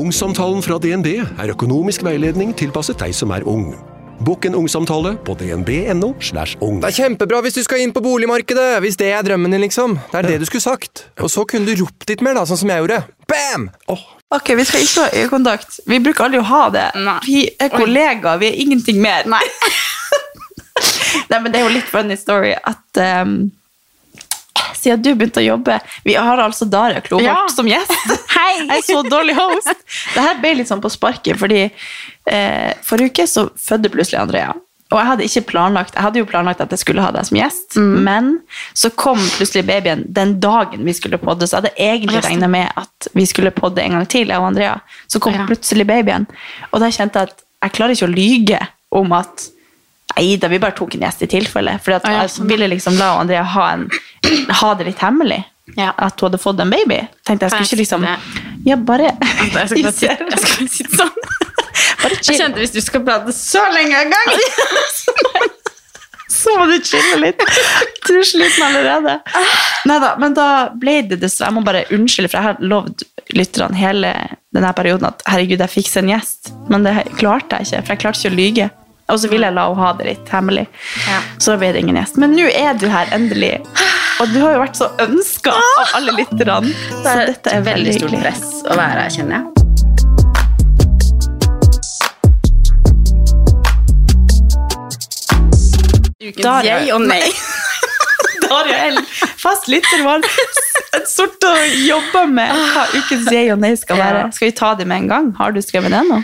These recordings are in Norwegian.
Ungsamtalen fra DNB er økonomisk veiledning tilpasset deg som er ung. Bokk en ungsamtale på dnb.no. slash ung. Det er kjempebra hvis du skal inn på boligmarkedet, hvis det er drømmen din, liksom. Det er det du skulle sagt. Og så kunne du ropt litt mer, da, sånn som jeg gjorde. Bam! Ok, Vi skal ikke ha øyekontakt. Vi bruker aldri å ha det. Vi er kollegaer, vi er ingenting mer. Nei. Nei, men Det er jo litt funny story at um, siden du begynte å jobbe Vi har altså Daria Kloholt Ja. som gjest. Hei! Jeg er så dårlig host. Det her ble litt sånn på sparket, fordi eh, forrige uke så fødte plutselig Andrea. Og jeg hadde ikke planlagt Jeg hadde jo planlagt at jeg skulle ha deg som gjest, men så kom plutselig babyen den dagen vi skulle podde, så jeg hadde egentlig regna med at vi skulle podde en gang til, jeg og Andrea. Så kom Ja. plutselig babyen, og da kjente jeg at jeg klarer ikke å lyge om at Nei da, vi bare tok en gjest i tilfelle. For Ah, jeg sånn, ja. ville liksom la Andrea ha, en, ha det litt hemmelig. Ja. At hun hadde fått en baby. Tenkte jeg skulle ikke liksom Ja, bare Jeg skal bare sitte, sitte sånn. Bare Jeg kjente hvis du skal prate så lenge en gang Så må du chille litt. Du er sliten allerede. Neida, men da ble det dessverre Jeg må bare unnskylde, for jeg har lovd lytterne hele denne perioden at herregud, jeg fikser en gjest. Men det klarte jeg ikke, for jeg klarte ikke å lyge. Og så ville jeg la henne ha det litt hemmelig. Ja. Så da ble det ingen gjest. Men nå er du her, endelig. Og du har jo vært så ønska av alle lytterne. Så dette er veldig stort hyggelig. press å være her, kjenner jeg. Ukens jeg og nei. Daria er fast lytter. Var sort å jobbe med hva ukens jeg og nei skal være. Skal vi ta det med en gang? Har du skrevet det nå?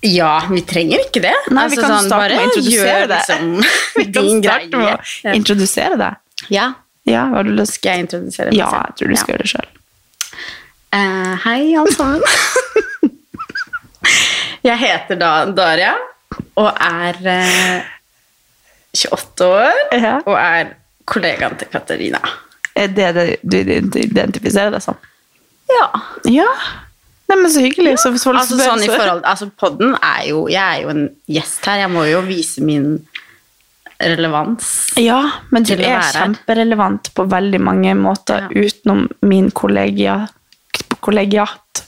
Ja, vi trenger ikke det. Nei, vi kan starte med å introdusere det. Liksom, Vi kan starte med å introdusere deg. Ja. Ja? Skal jeg introdusere meg Ja, jeg tror du skal gjøre det sjøl. Uh, hei, alle sammen. jeg heter da Daria og er uh, 28 år Ja. og er kollegaen til Katarina. Er det det du identifiserer deg som? Ja. Ja. Nei, men så hyggelig. Så hvis folk Altså, spør, sånn i forhold, altså podden er jo Jeg er jo en gjest her. Jeg må jo vise min relevans. Ja, men du er kjemperelevant på veldig mange måter Ja. utenom min kollegia, kollegiat.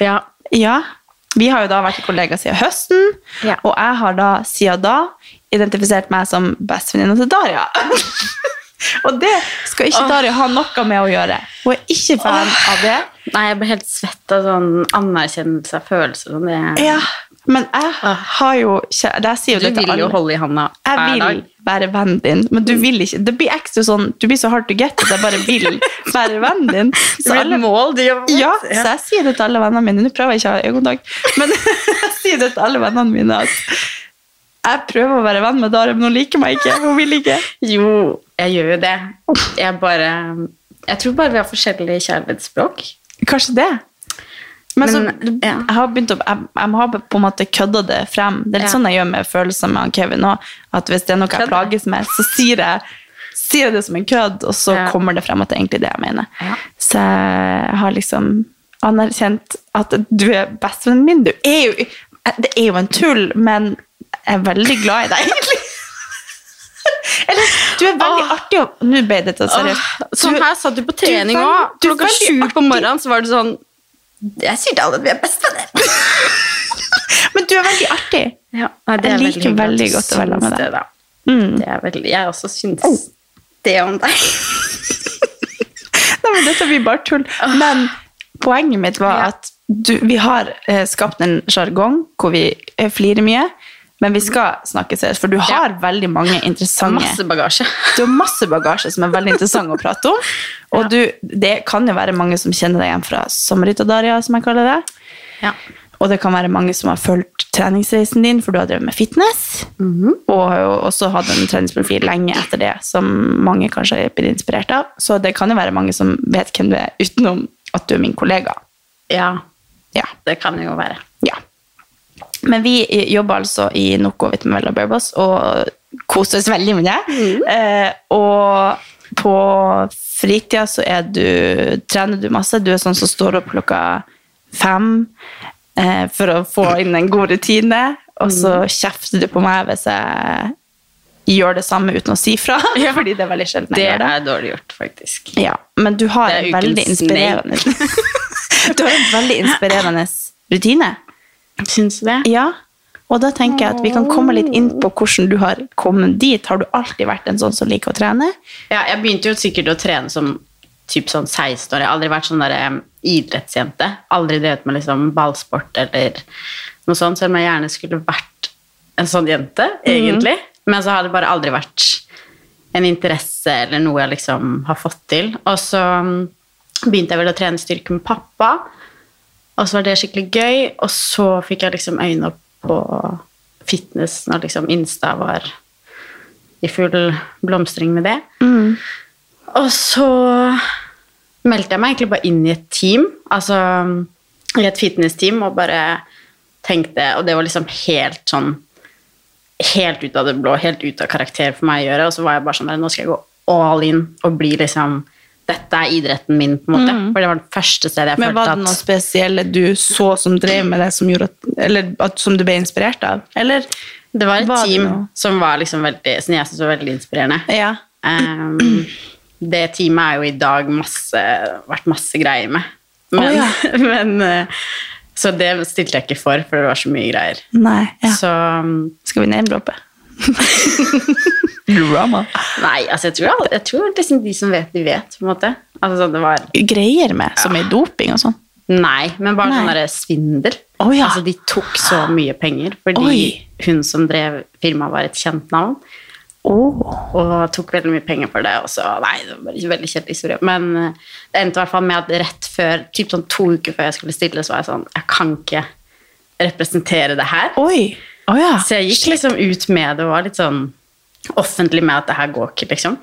Ja. Ja, vi har jo da vært kollegaer siden høsten, Ja. og jeg har da siden da identifisert meg som bestevenninna til Daria. Og det skal ikke Dari ha noe med å gjøre. Hun er ikke fan av det. Nei, jeg blir helt svett av sånn anerkjennelse av følelser. Sånn det. Ja, men jeg har jo det sier jo Du det til vil jo alle. holde i handa Jeg vil dag. være vennen din, men du vil ikke. Det blir ekstra sånn, du blir så hard to get at jeg bare vil være vennen din. Så, alle, et mål du har mot. Ja, så jeg sier det til alle vennene mine. Nå prøver jeg ikke å ha øyekontakt, men jeg sier det til alle vennene mine at jeg prøver å være venn med Dari, men hun liker meg ikke. Hun vil ikke. Jo, jeg gjør jo det. Jeg bare Jeg tror bare vi har forskjellige kjærlighetsspråk. Kanskje det. Men, så, Men, ja. jeg har begynt å, jeg, jeg har på en måte kødda det frem. Det er litt Ja. sånn jeg gjør med følelser med Kevin òg. At hvis det er noe jeg plages med, så sier jeg, sier jeg det som en kødd, og så Ja. kommer det frem at det er egentlig det jeg mener. Så jeg har liksom anerkjent at du er bestevennen min. Du er jo, det er jo en tull, men jeg er veldig glad i deg. Eller, du er veldig artig og Nå ble dette seriøst. Sånn her satt du på trening òg. du Klokka sju på morgenen så var det sånn Jeg sier til alle at vi er bestevenner. Men du er veldig artig. Ja, nei, det Jeg er liker veldig, veldig godt å være med deg. det. Mm. Det veldig, jeg også syns det om deg. Nei, men dette blir bare tull. Men poenget mitt var Ja. at du, vi har eh, skapt en sjargong hvor vi eh, flirer mye, men vi skal snakke seriøst, for du har veldig mange interessante Masse bagasje. Du har masse bagasje som er veldig interessant å prate om. Og du, det kan jo være mange som kjenner deg igjen fra Sommerhytta Daria, som jeg kaller det. Ja. Og det kan være mange som har fulgt treningsreisen din, for du har drevet med fitness. Og har jo også hatt en treningsprofil lenge etter det, som mange kanskje har blitt inspirert av. Så det kan jo være mange som vet hvem du er, utenom at du er min kollega. Ja, Ja. det kan jo være. ja. Men vi jobber altså i Noco Vitamella Bearboss og koser oss veldig med det. Eh, og på fritida så er du, trener du masse. Du er sånn som står opp klokka fem eh, for å få inn en god rutine. Og så kjefter du på meg hvis jeg gjør det samme uten å si fra. Ja. Fordi det er veldig sjelden Det jeg gjør det. Det er dårlig gjort, faktisk. Ja, men du har en veldig inspirerende Du har en veldig inspirerende rutine. Syns du det? Ja, og da tenker jeg at vi kan komme litt inn på hvordan du har kommet dit. Har du alltid vært en sånn som liker å trene? Ja, jeg begynte jo sikkert å trene som typ sånn 16 år. Jeg har aldri vært sånn der, idrettsjente. Aldri drevet med liksom ballsport eller noe sånt, selv om jeg gjerne skulle vært en sånn jente, egentlig. Men så har det bare aldri vært en interesse eller noe jeg liksom har fått til. Og så mm, begynte jeg vel å trene styrke med pappa, og så var det skikkelig gøy. Og så fikk jeg liksom øynene opp på fitness når liksom Insta var i full blomstring med det. Og så meldte jeg meg egentlig bare inn i et team, altså i et fitness-team, og bare tenkte Og det var liksom helt sånn Helt ut av det blå, helt ut av karakter for meg å gjøre. Og så var jeg bare sånn Nå skal jeg gå all in og bli liksom Dette er idretten min, på en måte. For det var det første stedet jeg Men var det noe at spesielle du så som drev med det, som, at, eller at, som du ble inspirert av? Eller Det var et Var team som var liksom veldig Som jeg syntes var veldig inspirerende. Ja. Um, det teamet er jo i dag masse, vært masse greier med. Men, oh, ja. men eh, Så det stilte jeg ikke for, for det var så mye greier. Nei. Ja. Så um, Skal vi name-droppe? Drama. Nei, altså jeg tror, jeg tror liksom de som vet, de vet, på en måte. Altså sånn det var Greier med, som i doping og sånn. Nei, men bare Nei. sånn derre svindel. Oh, ja. Altså de tok så mye penger fordi Oi. hun som drev firmaet, var et kjent navn. Og tok veldig mye penger for det. Og så, nei, det var en veldig kjedelig historie. Men eh, det endte i hvert fall med at rett før, typ sånn to uker før jeg skulle stille, så var jeg sånn Jeg kan ikke representere det her. Oi. Å ja. Så jeg gikk liksom ut med det og var litt sånn offentlig med at det her går ikke, liksom.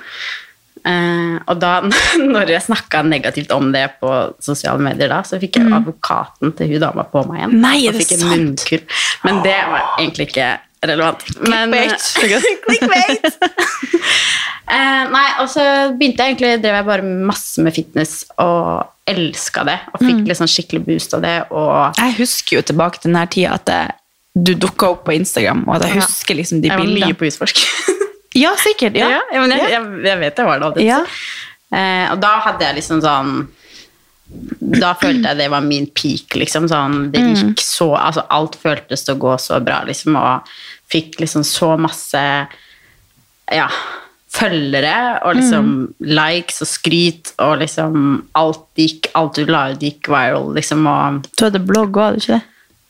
Uh, og da, når jeg snakka negativt om det på sosiale medier, da, så fikk jeg advokaten til hun dama på meg igjen. Mm. Nei, og fikk en munnkurv. Men det var egentlig ikke relevant. Men, Clickbait. Eh, nei, og så begynte jeg egentlig, drev jeg bare masse med fitness og elska det. Og fikk liksom skikkelig boost av det. Og Jeg husker jo tilbake til denne tida at det, du dukka opp på Instagram, og at jeg husker liksom de jeg var mye på Husforsk. Ja, sikkert. Ja. Ja, men jeg, jeg, jeg vet jeg var det alltid. Ja. Eh, og da hadde jeg liksom sånn Da følte jeg det var min peak, liksom. Sånn, det Mm. gikk så Altså, alt føltes til å gå så bra, liksom, og fikk liksom så masse Ja, følgere, og liksom Mm. likes og skryt, og liksom alt gikk Alt du la ut, gikk viral, liksom, og Du hadde blogg òg, hadde du ikke det?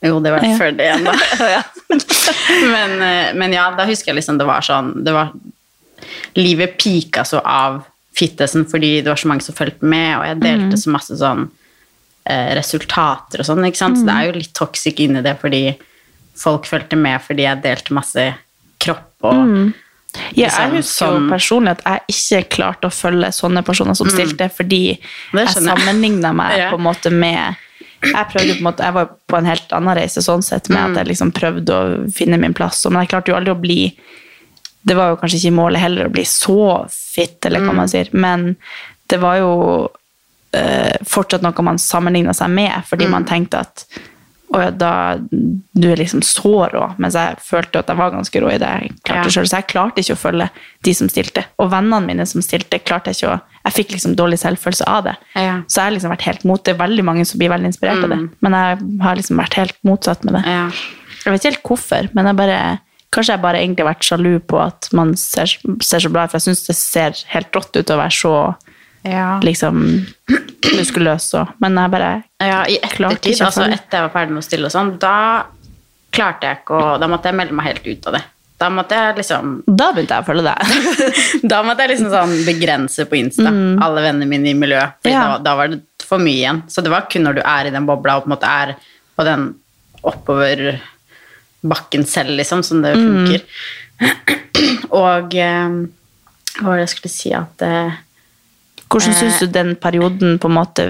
Jo, det var Ja. før det igjen, da. men, eh, men ja, da husker jeg liksom det var sånn det var, Livet pika så av fittesen fordi det var så mange som fulgte med, og jeg delte så masse sånn eh, resultater og sånn, ikke sant? Så det er jo litt toxic inni det fordi folk fulgte med fordi jeg delte masse kropp og Ja, liksom, jeg husker jo sånn- personlig at jeg ikke klarte å følge sånne personer som stilte, fordi jeg sammenligna meg på en måte med jeg prøvde på en måte, jeg var på en helt annen reise sånn sett, med at jeg liksom prøvde å finne min plass. Men jeg klarte jo aldri å bli Det var jo kanskje ikke målet heller å bli så fit, eller hva man sier, men det var jo eh, fortsatt noe man sammenligna seg med, fordi man tenkte at ja, da, du er liksom så rå, mens jeg følte at jeg var ganske rå i det jeg klarte Ja. selv. Så jeg klarte ikke å følge de som stilte. Og vennene mine som stilte, klarte jeg ikke å Jeg fikk liksom dårlig selvfølelse av det. Ja. Så jeg har liksom vært helt mot det. veldig mange som blir veldig inspirert av det, men jeg har liksom vært helt motsatt med det. ja. Jeg vet ikke helt hvorfor, men jeg bare Kanskje jeg bare egentlig har vært sjalu på at man ser, ser så bra ut, for jeg syns det ser helt rått ut å være så Ja. liksom muskuløs og Men jeg bare Ja, i ettertid, altså etter jeg var ferdig med å stille og sånn, da klarte jeg ikke å Da måtte jeg melde meg helt ut av det. Da måtte jeg liksom Da begynte jeg å følge deg. Da måtte jeg liksom sånn begrense på Insta alle vennene mine i miljøet. Mm. Ja. da, da var det for mye igjen. Så det var kun når du er i den bobla og på en måte er på den oppover bakken selv, liksom, som det Mm. og eh, hva var det jeg skulle si at eh, Hvordan syns du den perioden på en måte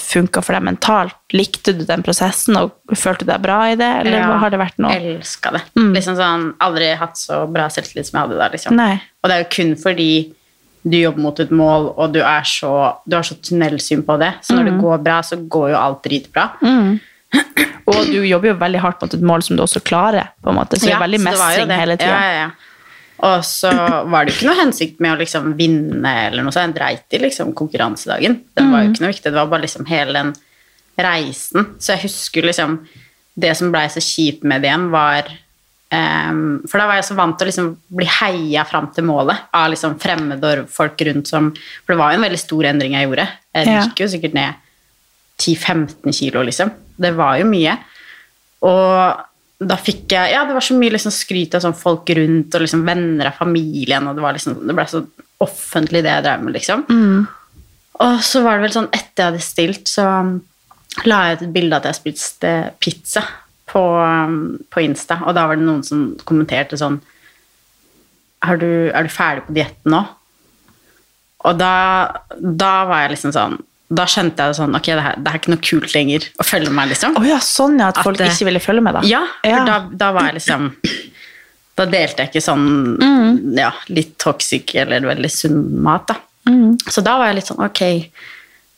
funka for deg mentalt? Likte du den prosessen, og følte du deg bra i det, eller Ja, har det vært noe Elska det. Liksom sånn, Aldri hatt så bra selvtillit som jeg hadde da. liksom. Og det er jo kun fordi du jobber mot et mål, og du, er så, du har så tunnelsyn på det. Så når det går bra, så går jo alt dritbra. Og du jobber jo veldig hardt mot et mål som du også klarer, på en måte, så det er veldig mestring hele tida. Ja, ja, ja. Og så var det jo ikke noe hensikt med å liksom vinne eller noe sånt. Jeg dreit i liksom konkurransedagen. Det var jo ikke noe viktig. Det var bare liksom hele den reisen. Så jeg husker liksom Det som blei så kjipt med det igjen, var um, For da var jeg så vant til å liksom bli heia fram til målet av liksom fremmede og folk rundt som For det var jo en veldig stor endring jeg gjorde. Jeg gikk jo sikkert ned 10-15 kilo, liksom. Det var jo mye. Og da fikk jeg Ja, det var så mye liksom skryt av sånn folk rundt, og liksom venner av familien, og det var liksom Det ble så offentlig, det jeg drev med, liksom. Og så var det vel sånn etter jeg hadde stilt, så um, la jeg ut et bilde av at jeg spiste pizza på, um, på Insta, og da var det noen som kommenterte sånn er du, er du ferdig på dietten nå? Og da, da var jeg liksom sånn Da skjønte jeg sånn Ok, det her, det er ikke noe kult lenger å følge med, liksom. Oh, ja, sånn ja, at At folk det- ikke ville følge med, da. Ja, for Ja. Da, da var jeg liksom Da delte jeg ikke sånn Mm. ja, litt toxic eller veldig sunn mat, da. Mm. Så da var jeg litt sånn ok,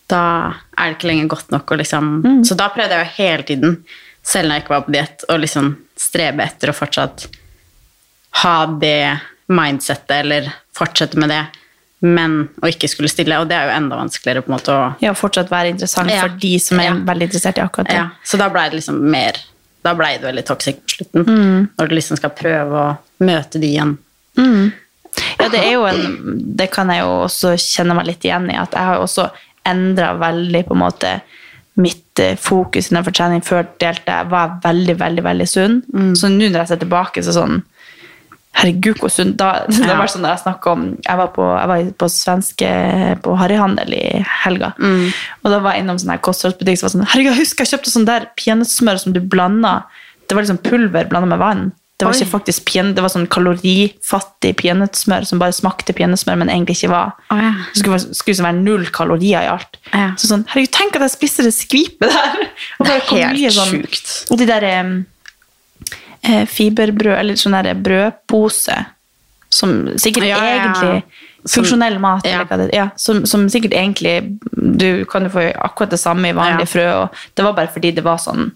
da er det ikke lenger godt nok å liksom Mm. Så da prøvde jeg jo hele tiden, selv når jeg ikke var på diett, å liksom strebe etter å fortsatt ha det mindsettet, eller fortsette med det, men å ikke skulle stille. Og det er jo enda vanskeligere på en måte å Ja, fortsatt være interessant Ja. for de som er Ja. veldig interessert i akkurat det. ja, så da ble det liksom mer Da ble det veldig toxic på slutten. Mm. Når du liksom skal prøve å møte de igjen. Ja, det er jo en Det kan jeg jo også kjenne meg litt igjen i. At jeg har jo også endra veldig på en måte mitt eh, fokus innenfor trening. Før delte jeg var veldig, veldig veldig sunn. Så nå når jeg ser tilbake, så sånn Herregud, hvor sunt. da, Det var sånn da jeg snakket om Jeg var på, jeg var på svenske på harryhandel i helga. Og da var jeg innom sånn kostholdsbutikk som var sånn Herregud, husker jeg kjøpte sånn der peanøttsmør som du blanda Det var liksom pulver blanda med vann. Det var Oi. ikke faktisk pen, det var sånn kalorifattig peanøttsmør som bare smakte peanøttsmør, men egentlig ikke var. Oh, ja. Det skulle, skulle være null kalorier i alt. Ja. Så sånn, herregud, tenk at jeg spiste det skvipet der! Og Det er helt sånn- sjukt. Og de der eh, fiberbrød, eller sånn der brødpose, som sikkert Ja, ja, ja. egentlig Som- Funksjonell mat, ja. det ja, som, som sikkert egentlig Du kan jo få akkurat det samme i vanlige Ja. frø, og det var bare fordi det var sånn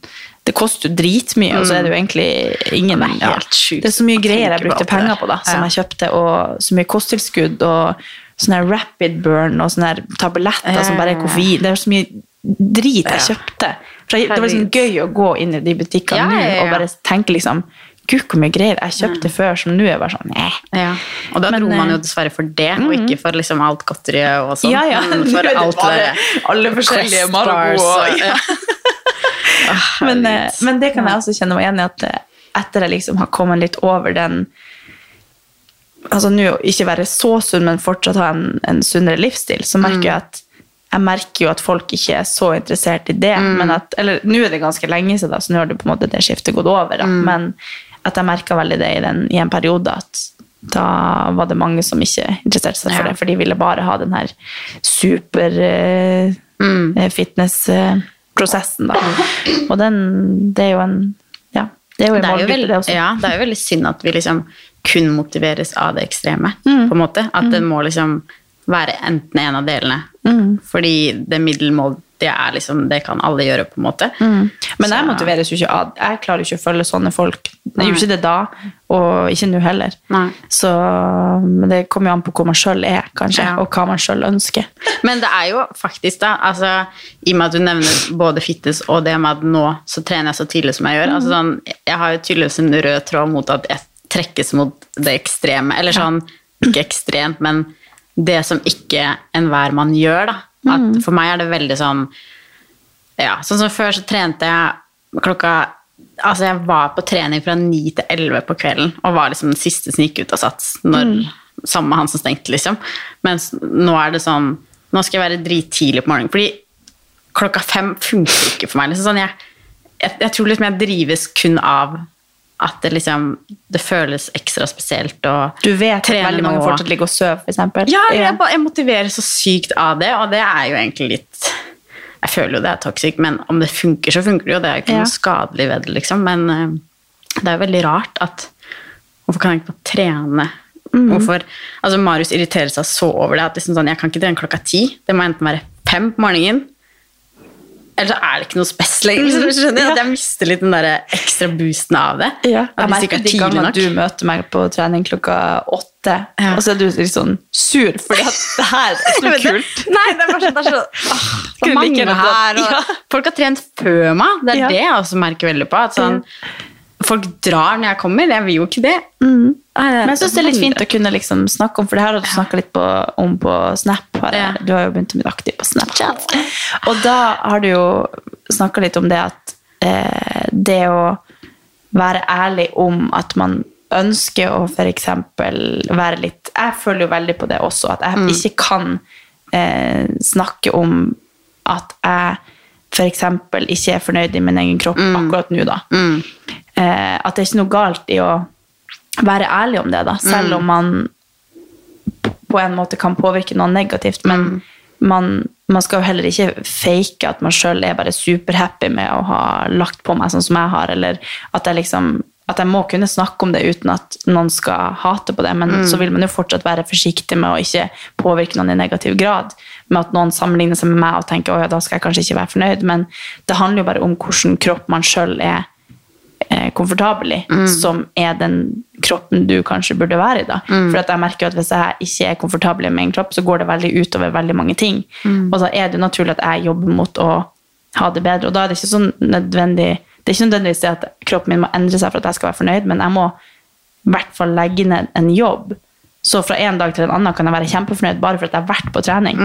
Det koster jo dritmye, og så er det jo egentlig ingen helt ja. Det er så mye greier jeg brukte penger på, da, som Ja. jeg kjøpte, og så mye kosttilskudd, og sånn her rapid burn, og sånne her tabletter som bare er koffein. Det er så mye drit jeg kjøpte. For det var liksom gøy å gå inn i de butikkene Ja, ja, ja, nå og bare tenke liksom Gud, hvor mye greier jeg kjøpte før, som nå er bare sånn eh. Ja. Og da dro man jo eh, dessverre for det, og ikke for liksom alt godteriet og sånn. Ja, ja. men for det alt det alle forskjellige Marabou og-. Men, eh, men det kan jeg også kjenne meg igjen i at eh, etter jeg liksom har kommet litt over den Altså nå ikke være så sunn, men fortsatt ha en, en sunnere livsstil, så merker jeg at jeg merker jo at folk ikke er så interessert i det. Men at, eller nå er det ganske lenge siden, da, så nå har det på en måte det skiftet gått over. Da. Men at jeg merka veldig det i, den, i en periode at da var det mange som ikke interesserte seg for Ja. det, for de ville bare ha den her super uh, mm. fitness-prosessen, da. Og den, det er jo en Ja, det er jo en målgruppe, det også. ja, det er jo veldig synd at vi liksom kun motiveres av det ekstreme. Mm. på en måte. At det må liksom være enten en av delene. Mm. Fordi det middelmådige det er liksom, det kan alle gjøre, på en måte. Men jeg motiveres jo ikke av Jeg klarer jo ikke å følge sånne folk. Jeg gjorde ikke det da, og ikke nå heller. Nei. Så men det kommer jo an på hvor man sjøl er, kanskje, Ja. og hva man sjøl ønsker. Men det er jo faktisk da, altså, i og med at du nevner både fitness og det med at nå så trener jeg så tidlig som jeg gjør, altså sånn, jeg har jo tydeligvis en rød tråd mot at jeg trekkes mot det ekstreme, eller sånn, ikke ekstremt, men det som ikke enhver mann gjør da. At for meg er det veldig sånn, ja, sånn som før så trente jeg klokka, altså jeg var på trening fra ni til 11 på kvelden, og var liksom den siste som gikk ut av sats, når, sammen med han som stengte liksom. Mens nå er det sånn, nå skal jeg være drittidlig på morgenen, fordi klokka fem funker ikke for meg. Liksom. Sånn, jeg, jeg, jeg tror liksom jeg drives kun av at det liksom, det føles ekstra spesielt å Du vet at trene veldig mange nå. fortsatt ligger og sover, f.eks. Ja, jeg, jeg motiverer så sykt av det, og det er jo egentlig litt Jeg føler jo det er toxic, men om det funker, så funker det jo. Det er jo ikke Ja. noe skadelig ved det, liksom. Men eh, det er jo veldig rart at Hvorfor kan jeg ikke bare trene? Mm. Hvorfor, altså Marius irriterer seg så over det at liksom sånn, jeg kan ikke trene klokka ti. Det må enten være fem på morgenen, eller så er det ikke noe spes lenger. Mm. Liksom, skjønner du? At jeg mister litt den der ekstra boosten av det. Ja, jeg merker er de gangene du møter meg på trening klokka åtte, Ja. og så er du litt sånn sur, fordi at det her er så kult. Nei, det er bare sånn, så åh, så mange her. Og Ja. Folk har trent før meg. Det er Ja. det jeg også merker veldig på. At sånn, Folk drar når jeg kommer. Jeg vil jo ikke det. Nei, Men jeg syns det er litt fint å kunne liksom snakke om, for det her har du snakka litt på, om på Snap. Her. Du har jo begynt å bli aktiv på Snapchat. Og da har du jo snakka litt om det at eh, det å være ærlig om at man ønsker å f.eks. være litt Jeg føler jo veldig på det også, at jeg ikke kan eh, snakke om at jeg f.eks. ikke er fornøyd i min egen kropp akkurat nå, da. Eh, at det er ikke noe galt i å være ærlig om det, da, selv om man på en måte kan påvirke noe negativt, men man, man skal jo heller ikke fake at man sjøl er bare superhappy med å ha lagt på meg sånn som jeg har, eller at jeg liksom at jeg må kunne snakke om det uten at noen skal hate på det, men så vil man jo fortsatt være forsiktig med å ikke påvirke noen i negativ grad, med at noen sammenligner seg med meg og tenker at ja, da skal jeg kanskje ikke være fornøyd, men det handler jo bare om hvordan kropp man sjøl er komfortabel i, som er den kroppen du kanskje burde være i. da. For at jeg merker at hvis jeg ikke er komfortabel i min kropp, så går det veldig utover veldig mange ting. Og da er det jo naturlig at jeg jobber mot å ha det bedre. Og da er det ikke sånn nødvendig det er ikke nødvendigvis det at kroppen min må endre seg for at jeg skal være fornøyd, men jeg må i hvert fall legge ned en jobb. Så fra en dag til en annen kan jeg være kjempefornøyd bare for at jeg har vært på trening.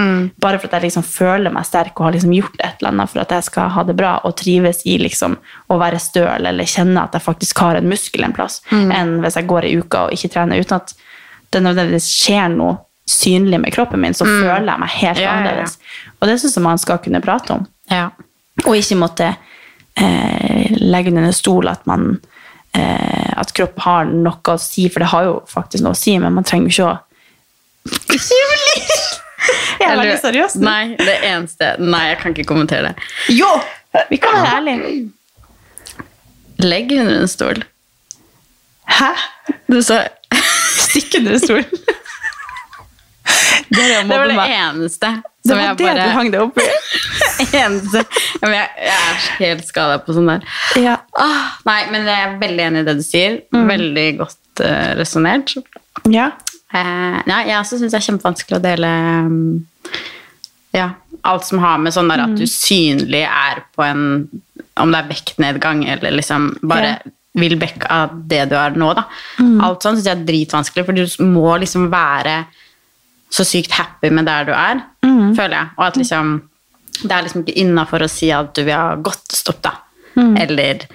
Bare for at jeg liksom føler meg sterk og har liksom gjort et eller annet for at jeg skal ha det bra og trives i liksom å være støl eller kjenne at jeg faktisk har en muskel en plass, enn hvis jeg går i uka og ikke trener uten at det nødvendigvis skjer noe synlig med kroppen min, så føler jeg meg helt Ja, ja, ja. annerledes. Og det syns jeg man skal kunne prate om. Ja. Og ikke måtte eh, legge under en stol at man eh, at kropp har noe å si, for det har jo faktisk noe å si, men man trenger jo ikke å Jeg er veldig seriøs. Nei, det eneste Nei, jeg kan ikke kommentere det. Jo! Vi kan være ærlige. Legg under en stol. Hæ? Du sa Stikk under en stol. Det Det var det eneste Det var jeg det bare du hang deg opp i. eneste. Jeg, jeg er helt skada på sånn der. Ja. Ah, nei, men jeg er veldig enig i det du sier. Veldig godt uh, resonnert. ja. Eh, ja, jeg også syns det er kjempevanskelig å dele um, ja, alt som har med sånn der at du synlig er på en Om det er vektnedgang eller liksom bare Ja. vil back av det du er nå, da. Alt sånt syns jeg er dritvanskelig, for du må liksom være så sykt happy med der du er, føler jeg. Og at liksom Det er liksom ikke innafor å si at du vil ha godtestopp, da. Eller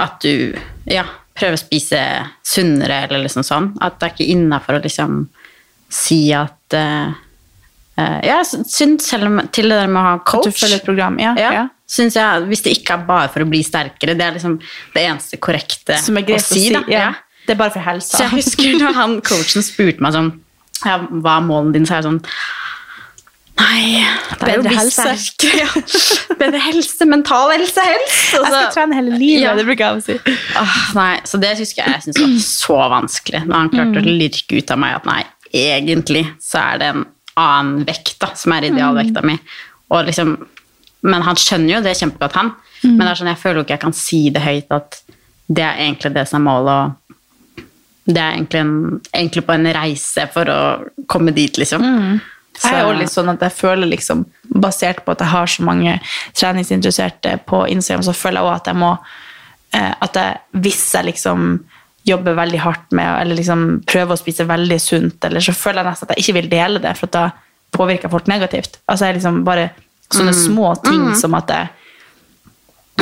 at du ja, prøver å spise sunnere, eller liksom sånn. At det er ikke innafor å liksom si at uh, uh, Ja, syns selv om til det der med å ha coach At du følger et program. Ja. ja, ja. Synes jeg, Hvis det ikke er bare for å bli sterkere, det er liksom det eneste korrekte Som er greit å si. da. Ja. Det er bare for helsa. Så jeg husker da han coachen spurte meg sånn ja, Hva er målene dine? Så er jeg sånn Nei, det er jo Bedre bli helse. Ja. Bedre helse, mental helse, helst. Jeg skal trene hele livet, Ja. det bruker jeg å si. Åh, nei, så det husker jeg jeg syntes var så vanskelig. Når han klarte Mm. å lirke ut av meg at nei, egentlig så er det en annen vekt da, som er idealvekta mi. Og liksom, men han skjønner jo det kjempegodt, han. Mm. Men det er sånn, jeg føler jo ikke jeg kan si det høyt at det er egentlig det som er målet. og det er egentlig, en, egentlig på en reise for å komme dit, liksom. Mm. Så- Jeg er jo litt sånn at jeg føler liksom, basert på at jeg har så mange treningsinteresserte på Instagram, så føler jeg også at jeg må, eh, at jeg, hvis jeg liksom jobber veldig hardt med, eller liksom prøver å spise veldig sunt, eller så føler jeg nesten at jeg ikke vil dele det, for da påvirker folk negativt. Altså jeg liksom bare sånne små ting som at jeg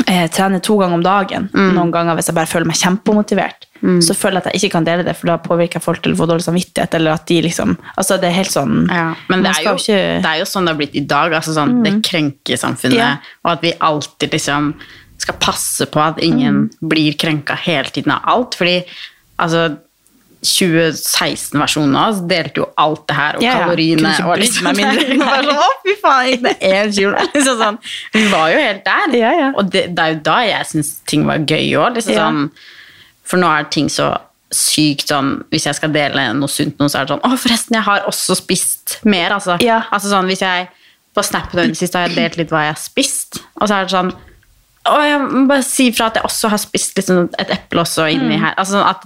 eh, trener to ganger om dagen, noen ganger hvis jeg bare føler meg kjempemotivert, så føler jeg at jeg ikke kan dele det, for da påvirker jeg folk til å få dårlig samvittighet, eller at de liksom, altså det er helt sånn, Ja, men det er, jo, ikke- det er jo sånn det har blitt i dag. Altså sånn, Det krenker samfunnet. Ja. Og at vi alltid liksom skal passe på at ingen blir krenka hele tiden av alt. Fordi altså, 2016-versjonen av oss delte jo alt det her, og Ja, ja. kaloriene og liksom er mindre. Det var sånn, Å, fy faen, gikk det én kilo? Liksom sånn. Vi var jo helt der. Ja, ja. Og det, det er jo da jeg syns ting var gøy òg. Liksom sånn, for nå er ting så sykt sånn Hvis jeg skal dele noe sunt nå, så er det sånn Å, forresten, jeg har også spist mer, altså. Ja. Altså sånn, hvis jeg På Snapdown siste har jeg delt litt hva jeg har spist, og så er det sånn å, jeg må bare si fra at jeg også har spist liksom et eple også inni Mm. her. Altså sånn at,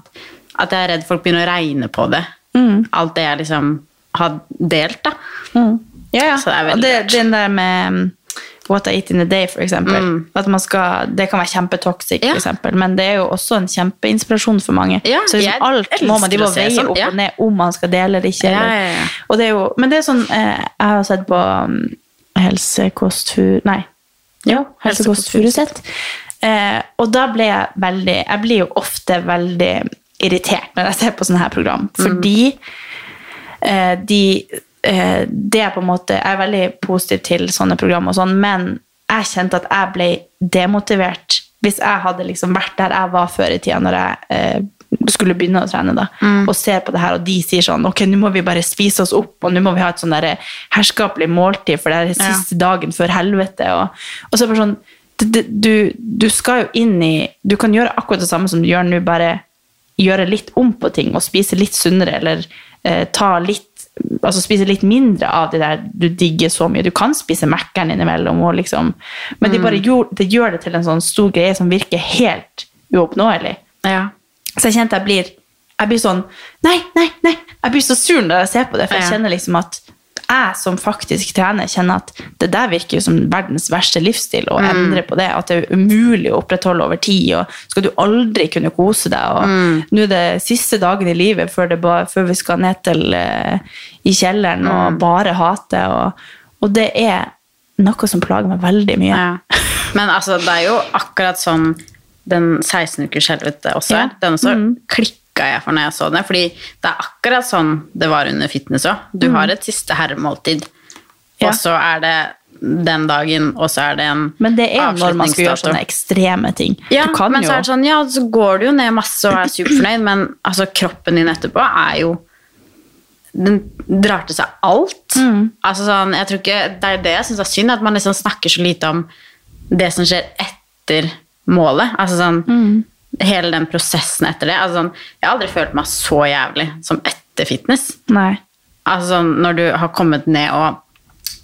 at jeg er redd folk begynner å regne på det. Mm. Alt det jeg liksom har delt, da. Ja, ja. Så det er veldig det, den der med um, What I eat in a day, for eksempel. At man skal, det kan være kjempetoxic, Mm. Ja. for eksempel. Men det er jo også en kjempeinspirasjon for mange. Ja, så liksom alt må man de må veie sånn, opp ja. og ned om man skal dele eller ikke. Eller. ja, ja. Og det er jo, men det er sånn eh, Jeg har sett på um, Helsekost Nei. Jo, Helsekost. Eh, og da ble jeg veldig Jeg blir jo ofte veldig irritert når jeg ser på sånne her program. Fordi eh, de eh, Det er på en måte Jeg er veldig positiv til sånne program, og sånn, men jeg kjente at jeg ble demotivert hvis jeg hadde liksom vært der jeg var før i tida, når jeg eh, skulle begynne å trene, da, og ser på det her, og de sier sånn Ok, nå må vi bare spise oss opp, og nå må vi ha et sånn der herskapelig måltid, for det er Ja. siste dagen før helvete. Og, og så er det bare sånn du, du skal jo inn i Du kan gjøre akkurat det samme som du gjør nå, bare gjøre litt om på ting og spise litt sunnere, eller eh, ta litt Altså spise litt mindre av det der du digger så mye. Du kan spise Mækkern innimellom, og liksom, men de bare gjør, det gjør det til en sånn stor greie som virker helt uoppnåelig. Ja. Så jeg kjente jeg blir Jeg blir sånn Nei, nei, nei! Jeg blir så sur når jeg ser på det, for jeg kjenner liksom at jeg som faktisk trener, kjenner at det der virker jo som verdens verste livsstil å endre på det. At det er umulig å opprettholde over tid, og skal du aldri kunne kose deg. Og nå er det siste dagen i livet før, det ba, før vi skal ned til uh, i kjelleren og bare hate. Og, og det er noe som plager meg veldig mye. Ja. Men altså, det er jo akkurat sånn den 16 ukers helvete også er. Ja. Den også klikka jeg for når jeg så det. Fordi det er akkurat sånn det var under fitness òg. Du har et siste herremåltid, Ja. og så er det den dagen, og så er det en Men det er når man skal gjøre sånne ekstreme ting. Ja, men jo, så er det sånn, ja, så går du jo ned masse og er superfornøyd, men altså, kroppen din etterpå er jo Den drar til seg alt. Mm. Altså, sånn, jeg tror ikke, det er det jeg syns er synd, at man liksom snakker så lite om det som skjer etter målet. Altså sånn Mm. Hele den prosessen etter det. Altså, jeg har aldri følt meg så jævlig som etter fitness. Nei. Altså når du har kommet ned og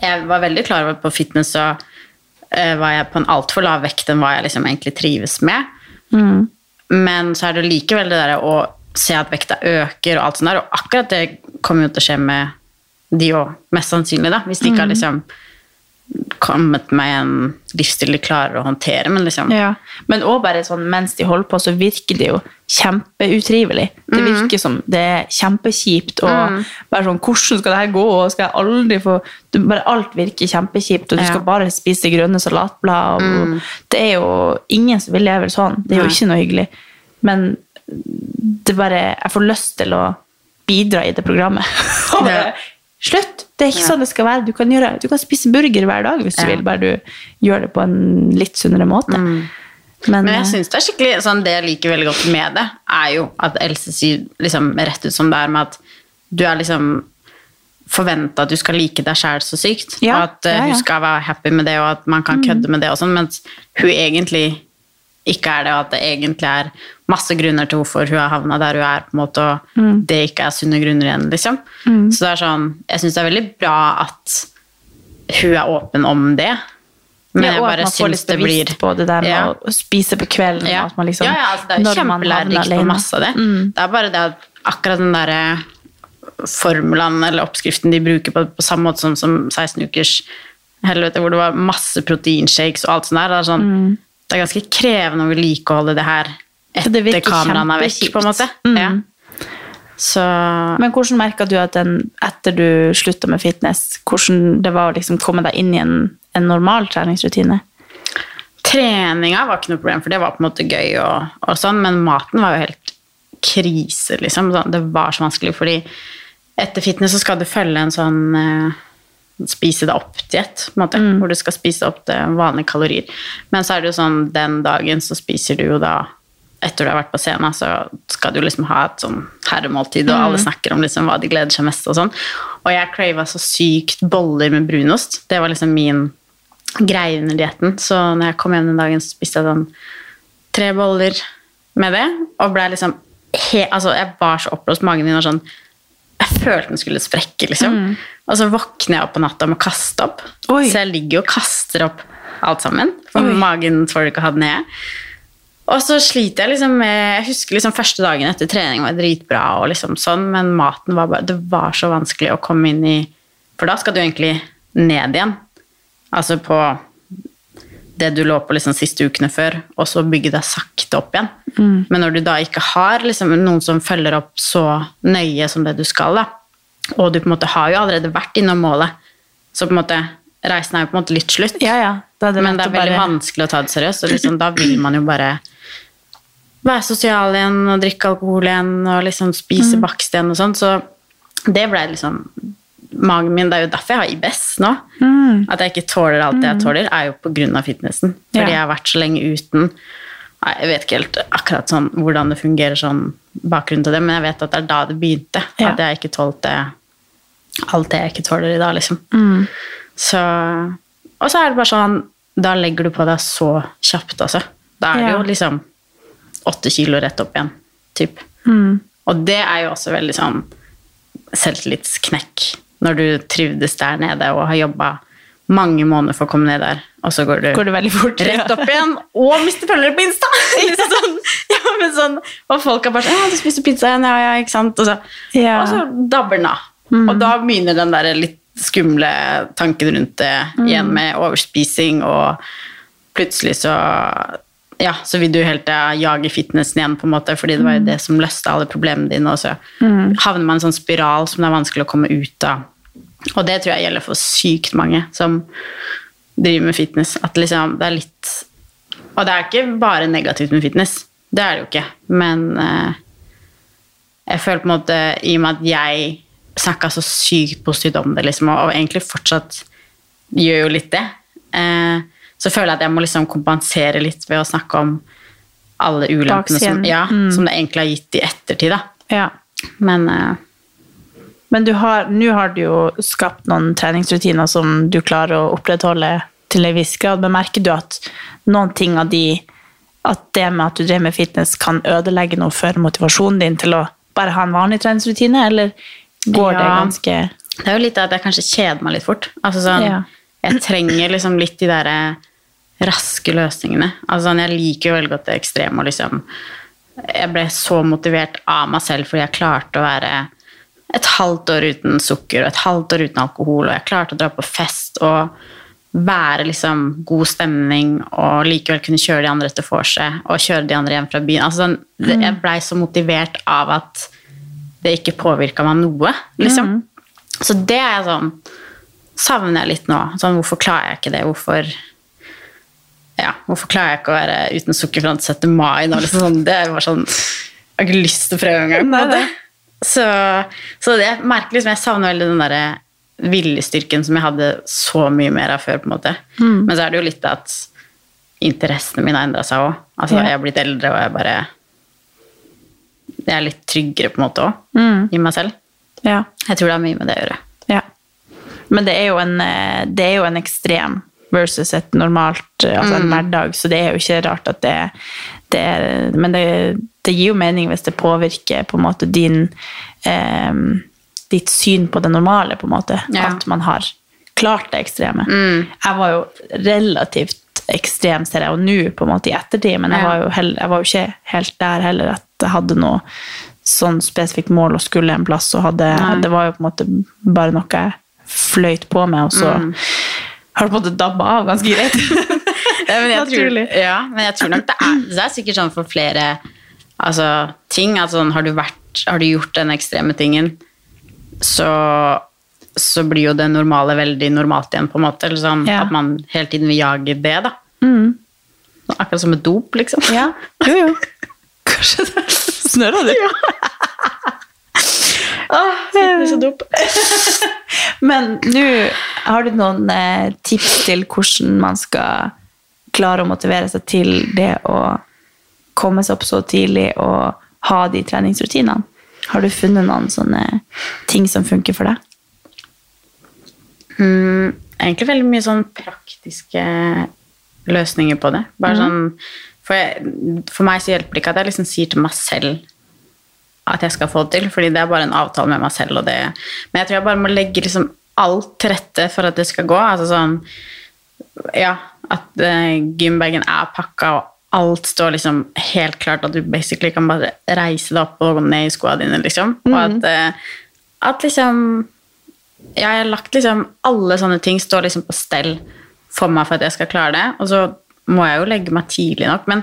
Jeg var veldig klar over på fitness så uh, var jeg på en altfor lav vekt enn hva jeg liksom egentlig trives med. Mm. Men så er det likevel det der å se at vekta øker og alt sånt der, og akkurat det kommer jo til å skje med de òg, mest sannsynlig, da. Hvis de ikke har liksom kommet med en livsstil de klarer å håndtere, men liksom Ja. Men òg bare sånn mens de holder på, så virker det jo kjempeutrivelig. Det virker som det er kjempekjipt. Og bare sånn, hvordan skal det her gå? Og skal jeg aldri få du, bare Alt virker kjempekjipt, og du Ja. skal bare spise grønne salatblad. Og, Det er jo ingen som vil leve sånn. Det er jo Nei. ikke noe hyggelig. Men det bare Jeg får lyst til å bidra i det programmet. Og bare, Ja. Slutt! Det er ikke sånn det skal være. Du kan, gjøre, du kan spise burger hver dag hvis du vil, bare du gjør det på en litt sunnere måte. Men, Men jeg eh, synes det er skikkelig sånn, Det jeg liker veldig godt med det, er jo at Else sier liksom rett ut som det er med at du er liksom forventa at du skal like deg sjæl så sykt. Ja, og at eh, ja, ja. hun skal være happy med det, og at man kan kødde med det og sånn, mens hun egentlig ikke er det, og at det egentlig er masse grunner til hvorfor hun har havna der hun er, på en måte, og det ikke er sunne grunner igjen, liksom. Så det er sånn, jeg syns det er veldig bra at hun er åpen om det. Men ja, jeg bare syns det blir på det der med Ja. å spise på kvelden. ja. At man liksom, ja, ja, altså det er kjempelærerikt på masse av det. Mm. Det er bare det at akkurat den derre formelen eller oppskriften de bruker på, på samme måte som, som 16 ukers helvete, hvor det var masse proteinshakes og alt sånt der. Det er, sånn, det er ganske krevende å vedlikeholde det her det etter virker kameraene er vekk, på en måte. Mm. Ja. Så Men hvordan merka du at den, etter du slutta med fitness, hvordan det var å liksom komme deg inn i en, en normal treningsrutine? treninga var ikke noe problem, for det var på en måte gøy, og, og sånn, men maten var jo helt krise, liksom. Det var så vanskelig, fordi etter fitness så skal du følge en sånn eh, spise det opp-diett, på en måte, hvor du skal spise opp det vanlige kalorier. Men så er det jo sånn, den dagen så spiser du jo da etter du har vært på scenen, så skal du liksom ha et sånn herremåltid, og alle snakker om liksom hva de gleder seg mest og sånn. Og jeg crava så sykt boller med brunost. Det var liksom min greie under dietten. Så når jeg kom hjem den dagen, så spiste jeg sånn tre boller med det, og ble liksom he Altså, jeg var så oppblåst, magen min var sånn Jeg følte den skulle sprekke, liksom. Og så våkner jeg opp på natta med å kaste opp. Oi. Så jeg ligger og kaster opp alt sammen, for magen tåler ikke å ha det nede. Og så sliter jeg liksom med Jeg husker liksom første dagen etter trening var dritbra, og liksom sånn, men maten var bare Det var så vanskelig å komme inn i For da skal du egentlig ned igjen. Altså på det du lå på liksom siste ukene før, og så bygge deg sakte opp igjen. Men når du da ikke har liksom noen som følger opp så nøye som det du skal, da, og du på en måte har jo allerede vært innom målet, så på en måte reisen er jo på en måte litt slutt. Ja, ja. Det Men det er veldig bare- vanskelig å ta det seriøst, og liksom, da vil man jo bare være sosial igjen og drikke alkohol igjen og liksom spise Mm. bakst igjen og sånn. Så det ble liksom Magen min, Det er jo derfor jeg har IBS nå. At jeg ikke tåler alt det jeg tåler, er jo av fitnessen. Fordi Mm. Ja. jeg har vært så lenge uten. Nei, Jeg vet ikke helt akkurat sånn hvordan det fungerer sånn bakgrunnen til det, men jeg vet at det er da det begynte. Ja. At jeg ikke tålte alt det jeg ikke tåler i dag, liksom. Mm. Så, og så er det bare sånn Da legger du på deg så kjapt, altså. Da er det jo liksom åtte kilo rett opp igjen, typ. Mm. Og det er jo også veldig sånn selvtillitsknekk. Når du trivdes der nede og har jobba mange måneder for å komme ned der, og så går du, Går du fort? rett opp igjen og mister følgere på Insta! sånn, ja, men sånn, og folk er bare sånn Ja, du spiser pizza igjen, ja, ja, ikke sant? Og så, Ja. og så dabber den av. Og da begynner den der litt skumle tanken rundt det igjen med overspising, og plutselig så ja, så vil du helt ja, jage fitnessen igjen, på en måte, fordi det var jo det som løste alle problemene dine. Og så havner man i en sånn spiral som det er vanskelig å komme ut av. Og det tror jeg gjelder for sykt mange som driver med fitness. At liksom, det er litt Og det er ikke bare negativt med fitness. Det er det jo ikke. Men eh, jeg føler på en måte, i og med at jeg snakka så sykt positivt om det, liksom, og, og egentlig fortsatt gjør jo litt det, eh, så føler jeg at jeg må liksom kompensere litt ved å snakke om alle ulempene som, ja, Mm. som det egentlig har gitt i ettertid. Ja. Men eh, Men nå har, har du jo skapt noen treningsrutiner som du klarer å opprettholde til en viss grad. Men merker du at noen ting av de At det med at du driver med fitness, kan ødelegge noe for motivasjonen din til å bare ha en vanlig treningsrutine, eller går det ganske Det er jo litt at jeg kanskje kjeder meg litt fort. Altså sånn, Ja. Jeg trenger liksom litt de der eh, raske løsningene. Altså sånn, Jeg liker jo veldig godt det ekstreme. og liksom, Jeg ble så motivert av meg selv fordi jeg klarte å være et halvt år uten sukker og et halvt år uten alkohol, og jeg klarte å dra på fest og være liksom god stemning og likevel kunne kjøre de andre til vorset og kjøre de andre hjem fra byen. Altså det, jeg blei så motivert av at det ikke påvirka meg noe, liksom. Så det er jeg sånn savner jeg litt nå. Sånn, hvorfor klarer jeg ikke det? Hvorfor ja, hvorfor klarer jeg ikke å være uten sukker fram til 17. mai? Nå, liksom sånn, det var sånn Jeg har ikke lyst til å prøve engang. Så, så det, jeg merker liksom Jeg savner veldig den derre viljestyrken som jeg hadde så mye mer av før. på en måte. Mm. Men så er det jo litt at interessene mine har endra seg òg. Altså, Ja. Jeg har blitt eldre, og jeg bare Jeg er litt tryggere på en måte òg, Mm. i meg selv. Ja. Jeg tror det har mye med det å gjøre. Ja. Men det er jo en, eh, det er jo en ekstrem versus et normalt, eh, altså en hverdag, så det er jo ikke rart at det, det er Men det, det gir jo mening hvis det påvirker på en måte din eh, ditt syn på det normale, på en måte. Ja. At man har klart det ekstreme. Jeg var jo relativt ekstrem, ser jeg jo nå, på en måte i ettertid, men jeg var, jo hell, jeg var jo ikke helt der heller at jeg hadde noe sånn spesifikt mål og skulle en plass, og hadde, det var jo på en måte bare noe jeg fløyt på med, og så Mm. Har du på en måte dabba av ganske greit. Ja, men jeg tror, Naturlig. ja, men jeg tror nok det er, det er sikkert sånn for flere altså, ting. at sånn, har, du vært, har du gjort den ekstreme tingen, så, så blir jo det normale veldig normalt igjen, på en måte. Eller sånn, Ja. At man hele tiden vil jage det, da. Akkurat som et dop, liksom. Ja, jo, jo. Kanskje det snørra du? Fitness og dop. Men nå har du noen eh, tips til hvordan man skal klare å motivere seg til det å komme seg opp så tidlig og ha de treningsrutinene? Har du funnet noen sånne ting som funker for deg? Mm, egentlig veldig mye sånn praktiske løsninger på det. Bare sånn, for, jeg, for meg så hjelper det ikke at jeg liksom sier til meg selv at jeg skal få det til, fordi det er bare en avtale med meg selv. Og det, men jeg tror jeg bare må legge liksom alt til rette for at det skal gå. Altså sånn, ja, at uh, gymbagen er pakka, og alt står liksom helt klart, at du basically kan bare reise deg opp og gå ned i skoene dine, liksom. Og at, uh, at liksom ja, jeg har lagt liksom Alle sånne ting står liksom på stell for meg for at jeg skal klare det. Og så må jeg jo legge meg tidlig nok, men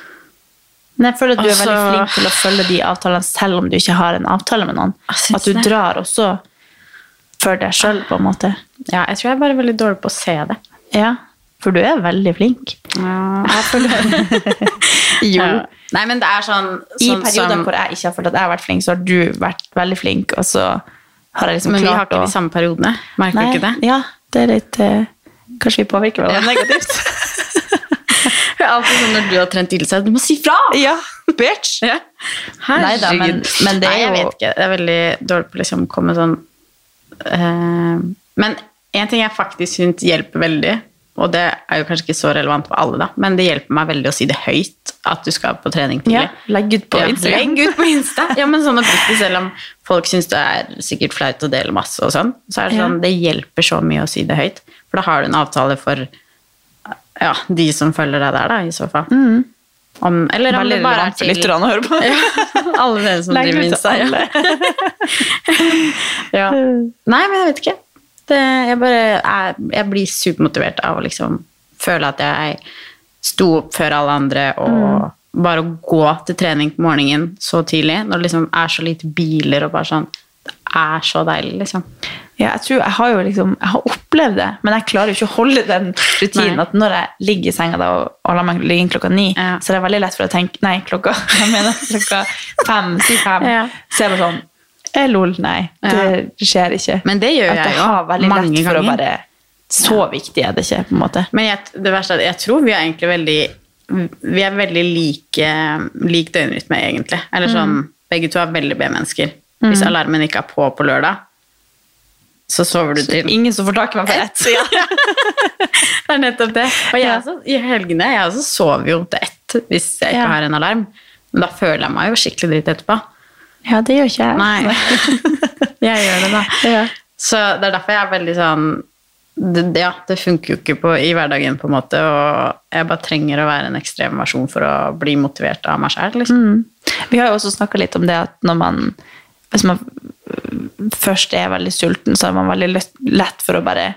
Men jeg føler at du er veldig Altså- flink til å følge de avtalene selv om du ikke har en avtale med noen. At du det. drar også for deg sjøl, på en måte. Ja, jeg tror jeg er bare veldig dårlig på å se det. Ja, for du er veldig flink. Jeg føler Jo. Nei, men det er sånn, I sånn perioder som hvor jeg ikke har følt at jeg har vært flink, så har du vært veldig flink, og så har jeg liksom Men vi har ikke å de samme periodene. Merker Nei, du ikke det? Ja, det er litt uh, Kanskje vi påvirker hverandre negativt? Sånn når du har trent seg, du må si fra! ja, bitch! Ja. Neida, men- men det er Nei, jeg vet ikke. Det er veldig dårlig på å liksom komme sånn eh, Men en ting jeg faktisk syns hjelper veldig, og det er jo kanskje ikke så relevant for alle, da, men det hjelper meg veldig å si det høyt at du skal på trening tidlig. Ja, legg ut på Ja, Instagram. Legg ut på Insta. Ja, men sånn oppriktig, selv om folk syns det er sikkert flaut å dele masse og sånn, så er det Ja. sånn, det hjelper så mye å si det høyt. For da har du en avtale for ja, de som følger deg der, da, i så fall. Om, eller om det bare er til lytterne å høre på. ja, alle dere som driver Insta. Ja. Nei, men jeg vet ikke. Det, jeg, bare, jeg, jeg blir supermotivert av å liksom føle at jeg sto opp før alle andre, og bare å gå til trening på morgenen så tidlig, når det liksom er så lite biler og bare sånn Det er så deilig, liksom. Ja, jeg tror jeg har jo liksom Jeg har opplevd det, men jeg klarer jo ikke å holde den rutinen Nei. at når jeg ligger i senga da, og, og lar meg ligge inn klokka ni, Ja. så er det veldig lett for å tenke Nei, klokka Jeg mener klokka fem, si fem. Ja. Så er jeg bare sånn Lol, nei. Det skjer ikke. Men det gjør At jeg jo mange lett for å bare Så viktig er det ikke, på en måte. Men jeg, det verste er at jeg tror vi er egentlig veldig Vi er veldig like lik døgnrytme, egentlig. Eller sånn, Begge to er veldig B-mennesker. Hvis alarmen ikke er på på lørdag, så sover du til Ingen som får tak i meg for ett. Ja. Det er nettopp det. Og jeg også, i helgene jeg også sover jo til ett hvis jeg ikke Ja. har en alarm. Men da føler jeg meg jo skikkelig dritt etterpå. ja, det gjør ikke jeg. Nei. jeg gjør det, da. Ja. Så det er derfor jeg er veldig sånn det, ja, det funker jo ikke på, i hverdagen, på en måte, og jeg bare trenger å være en ekstrem versjon for å bli motivert av meg sjæl. Liksom. Vi har jo også snakka litt om det at når man Hvis man først er veldig sulten, så er man veldig lett- for å bare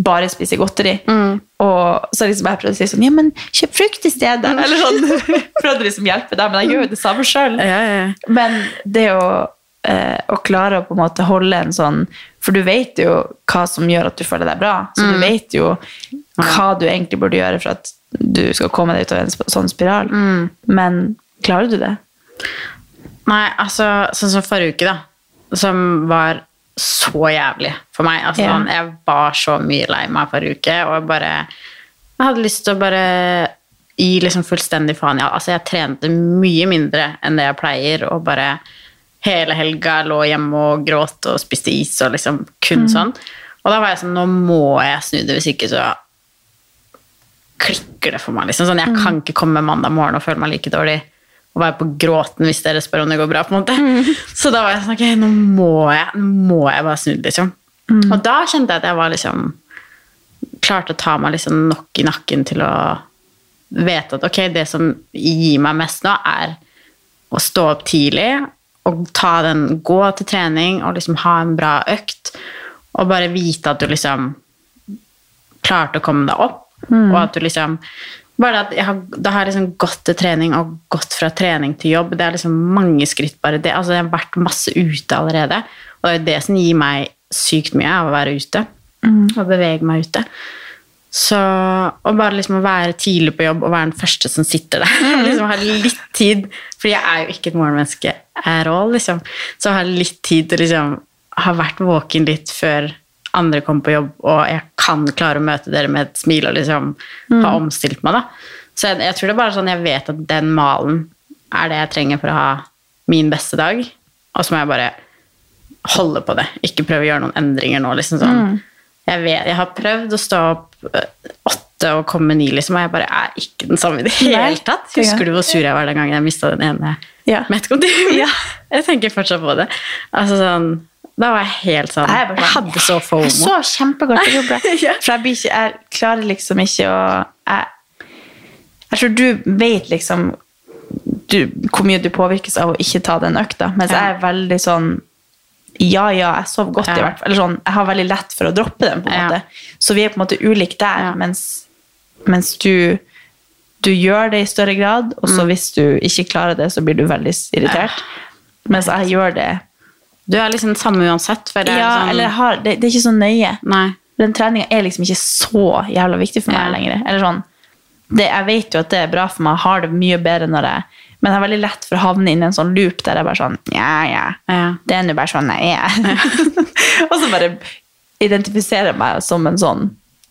bare spise godteri. Og så liksom jeg prøvde å si sånn Ja, men kjøp frukt i stedet! Eller sånn. Prøvde liksom å hjelpe deg, men jeg gjør jo det samme sjøl. Men det å, eh, å klare å på en måte holde en sånn For du vet jo hva som gjør at du føler deg bra. Så du vet jo hva du egentlig burde gjøre for at du skal komme deg ut av en sånn spiral. Men klarer du det? Nei, altså, sånn som forrige uke, da, som var så jævlig for meg. Altså, Ja. sånn, jeg var så mye lei meg forrige uke, og jeg bare Jeg hadde lyst til å bare gi liksom fullstendig faen. Ja, altså, jeg trente mye mindre enn det jeg pleier, og bare hele helga lå hjemme og gråt og spiste is og liksom kun sånn. Og da var jeg sånn Nå må jeg snu det, hvis ikke så klikker det for meg. Liksom. Sånn, jeg kan ikke komme mandag morgen og føle meg like dårlig og være på gråten hvis dere spør om det går bra. på en måte. Så da var jeg sånn ok, nå må jeg, nå må jeg bare snu liksom. Og da kjente jeg at jeg var liksom klarte å ta meg liksom nok i nakken til å vite at ok, det som gir meg mest nå, er å stå opp tidlig og ta den, gå til trening og liksom ha en bra økt. Og bare vite at du liksom klarte å komme deg opp. Og at du liksom bare at jeg har, Da har jeg liksom gått til trening og gått fra trening til jobb. Det er liksom mange skritt bare det. Altså, jeg har vært masse ute allerede. Og det er det som gir meg sykt mye av å være ute. Og bevege meg ute. Så og bare liksom å være tidlig på jobb og være den første som sitter der. liksom Ha litt tid. For jeg er jo ikke et morgenmenneske at all, liksom. Så ha litt tid til liksom ha vært våken litt før andre kommer på jobb, og jeg kan klare å møte dere med et smil og liksom ha omstilt meg, da. Så jeg, jeg tror det er bare sånn jeg vet at den malen er det jeg trenger for å ha min beste dag. Og så må jeg bare holde på det. Ikke prøve å gjøre noen endringer nå. liksom sånn. Jeg, vet, jeg har prøvd å stå opp øh, åtte og komme ni, liksom, og jeg bare er ikke den samme i det hele tatt. er Husker du hvor sur jeg var den gangen jeg mista den ene Ja. Metcon-timen? Jeg tenker fortsatt på det. Altså sånn, Da var jeg helt sånn Jeg bare, Jeg, sånn, hadde så fomo. Jeg så kjempegodt til bra. Ja. For jeg, blir ikke, jeg klarer liksom ikke å jeg, jeg tror du vet liksom du, hvor mye du påvirkes av å ikke ta den økta. Mens Ja. jeg er veldig sånn Ja, ja, jeg sov godt, i hvert fall. Eller sånn, jeg har veldig lett for å droppe den. på en Ja. måte. Så vi er på en måte ulike der, Ja. mens, mens du du gjør det i større grad, og Mm. så hvis du ikke klarer det, så blir du veldig irritert. Mens jeg gjør det Du er liksom samme uansett. Det ja, sånn, eller har, det, det er ikke så nøye. Nei. Den treninga er liksom ikke så jævla viktig for meg Ja. lenger. Eller sånn, det, jeg vet jo at det er bra for meg, jeg har det mye bedre når jeg Men det er veldig lett for å havne inn i en sånn loop der jeg bare sånn Ja, ja. Ja. Det er nå bare sånn jeg er. og så bare identifiserer jeg meg som en sånn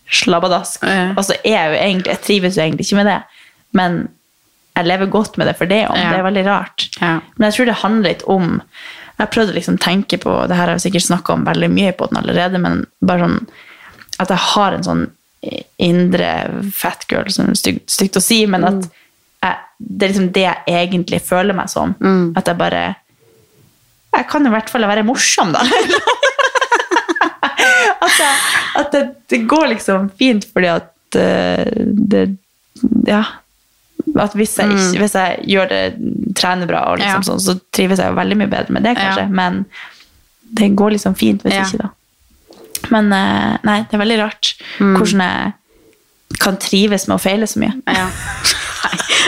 slabbadask. Ja. Og så er jeg jo egentlig Jeg trives jo egentlig ikke med det, men jeg lever godt med det for det om. Ja. Det er veldig rart. Men jeg tror det handler litt om Jeg har prøvd å liksom tenke på Det her har jeg sikkert snakka om veldig mye på den allerede, men bare sånn at jeg har en sånn indre fat girl, som er stygt, stygt å si, men at jeg, det er liksom det jeg egentlig føler meg som. At jeg bare Jeg kan i hvert fall være morsom, da. at jeg, at det, det går liksom fint fordi at eh, det Ja. At hvis jeg, ikke, hvis jeg gjør det, trener bra, og liksom Ja. sånn, så trives jeg jo veldig mye bedre med det, kanskje. Ja. Men det går liksom fint hvis Ja. ikke, da. Men eh, nei, det er veldig rart Mm. hvordan jeg kan trives med å feile så mye. Ja.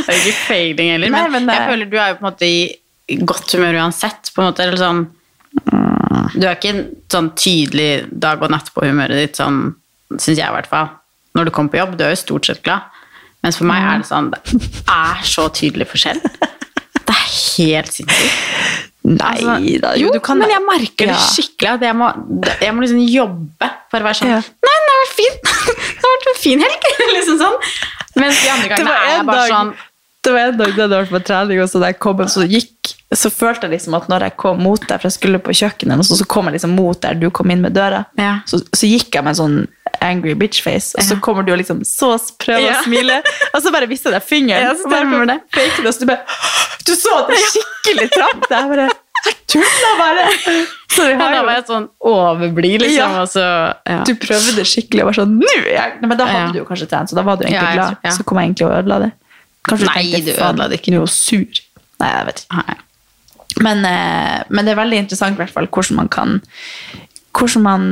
Nei, det er ikke feiling heller, Nei, men, men det- jeg føler du er jo på en måte i godt humør uansett. på en måte, eller sånn Du er ikke en sånn tydelig dag- og natt på humøret ditt, sånn, syns jeg i hvert fall. Når du kommer på jobb, du er jo stort sett glad. Mens for meg er det sånn Det er så tydelig forskjell. Det er helt sinnssykt. Nei Altså, da. Jo, du kan men jeg merker det skikkelig. At jeg må, jeg må liksom jobbe for å være sånn Ja. Nei, det har vært fint! Det har vært en fin helg! liksom sånn. Mens de andre gangene er jeg bare dag- sånn Det var en dag da du var på trening, og så da jeg kom så gikk så følte jeg liksom at når jeg kom mot deg, for jeg skulle på kjøkkenet, så, så kom jeg liksom mot der du kom inn med døra, Ja. så, så gikk jeg med en sånn angry bitch face, og så kommer du og liksom så prøver å smile, og så bare visste deg fingeren. Ja, og bare det. fake og så du bare Du så at det skikkelig traff deg! Jeg bare Tulla bare! Så vi har jo var sånn overblid, liksom. Ja. Så, ja. Du prøvde skikkelig og var sånn Nå! er jeg-" Nei, Men da hadde Ja. du jo kanskje trent, så da var du egentlig jeg glad. Så kom jeg egentlig og ødela det. Kanskje Nei, tenkte, du "Faen, ødela det ikke." Du er jo sur. Nei, jeg vet ikke. Men, eh, men det er veldig interessant i hvert fall hvordan man kan Hvordan man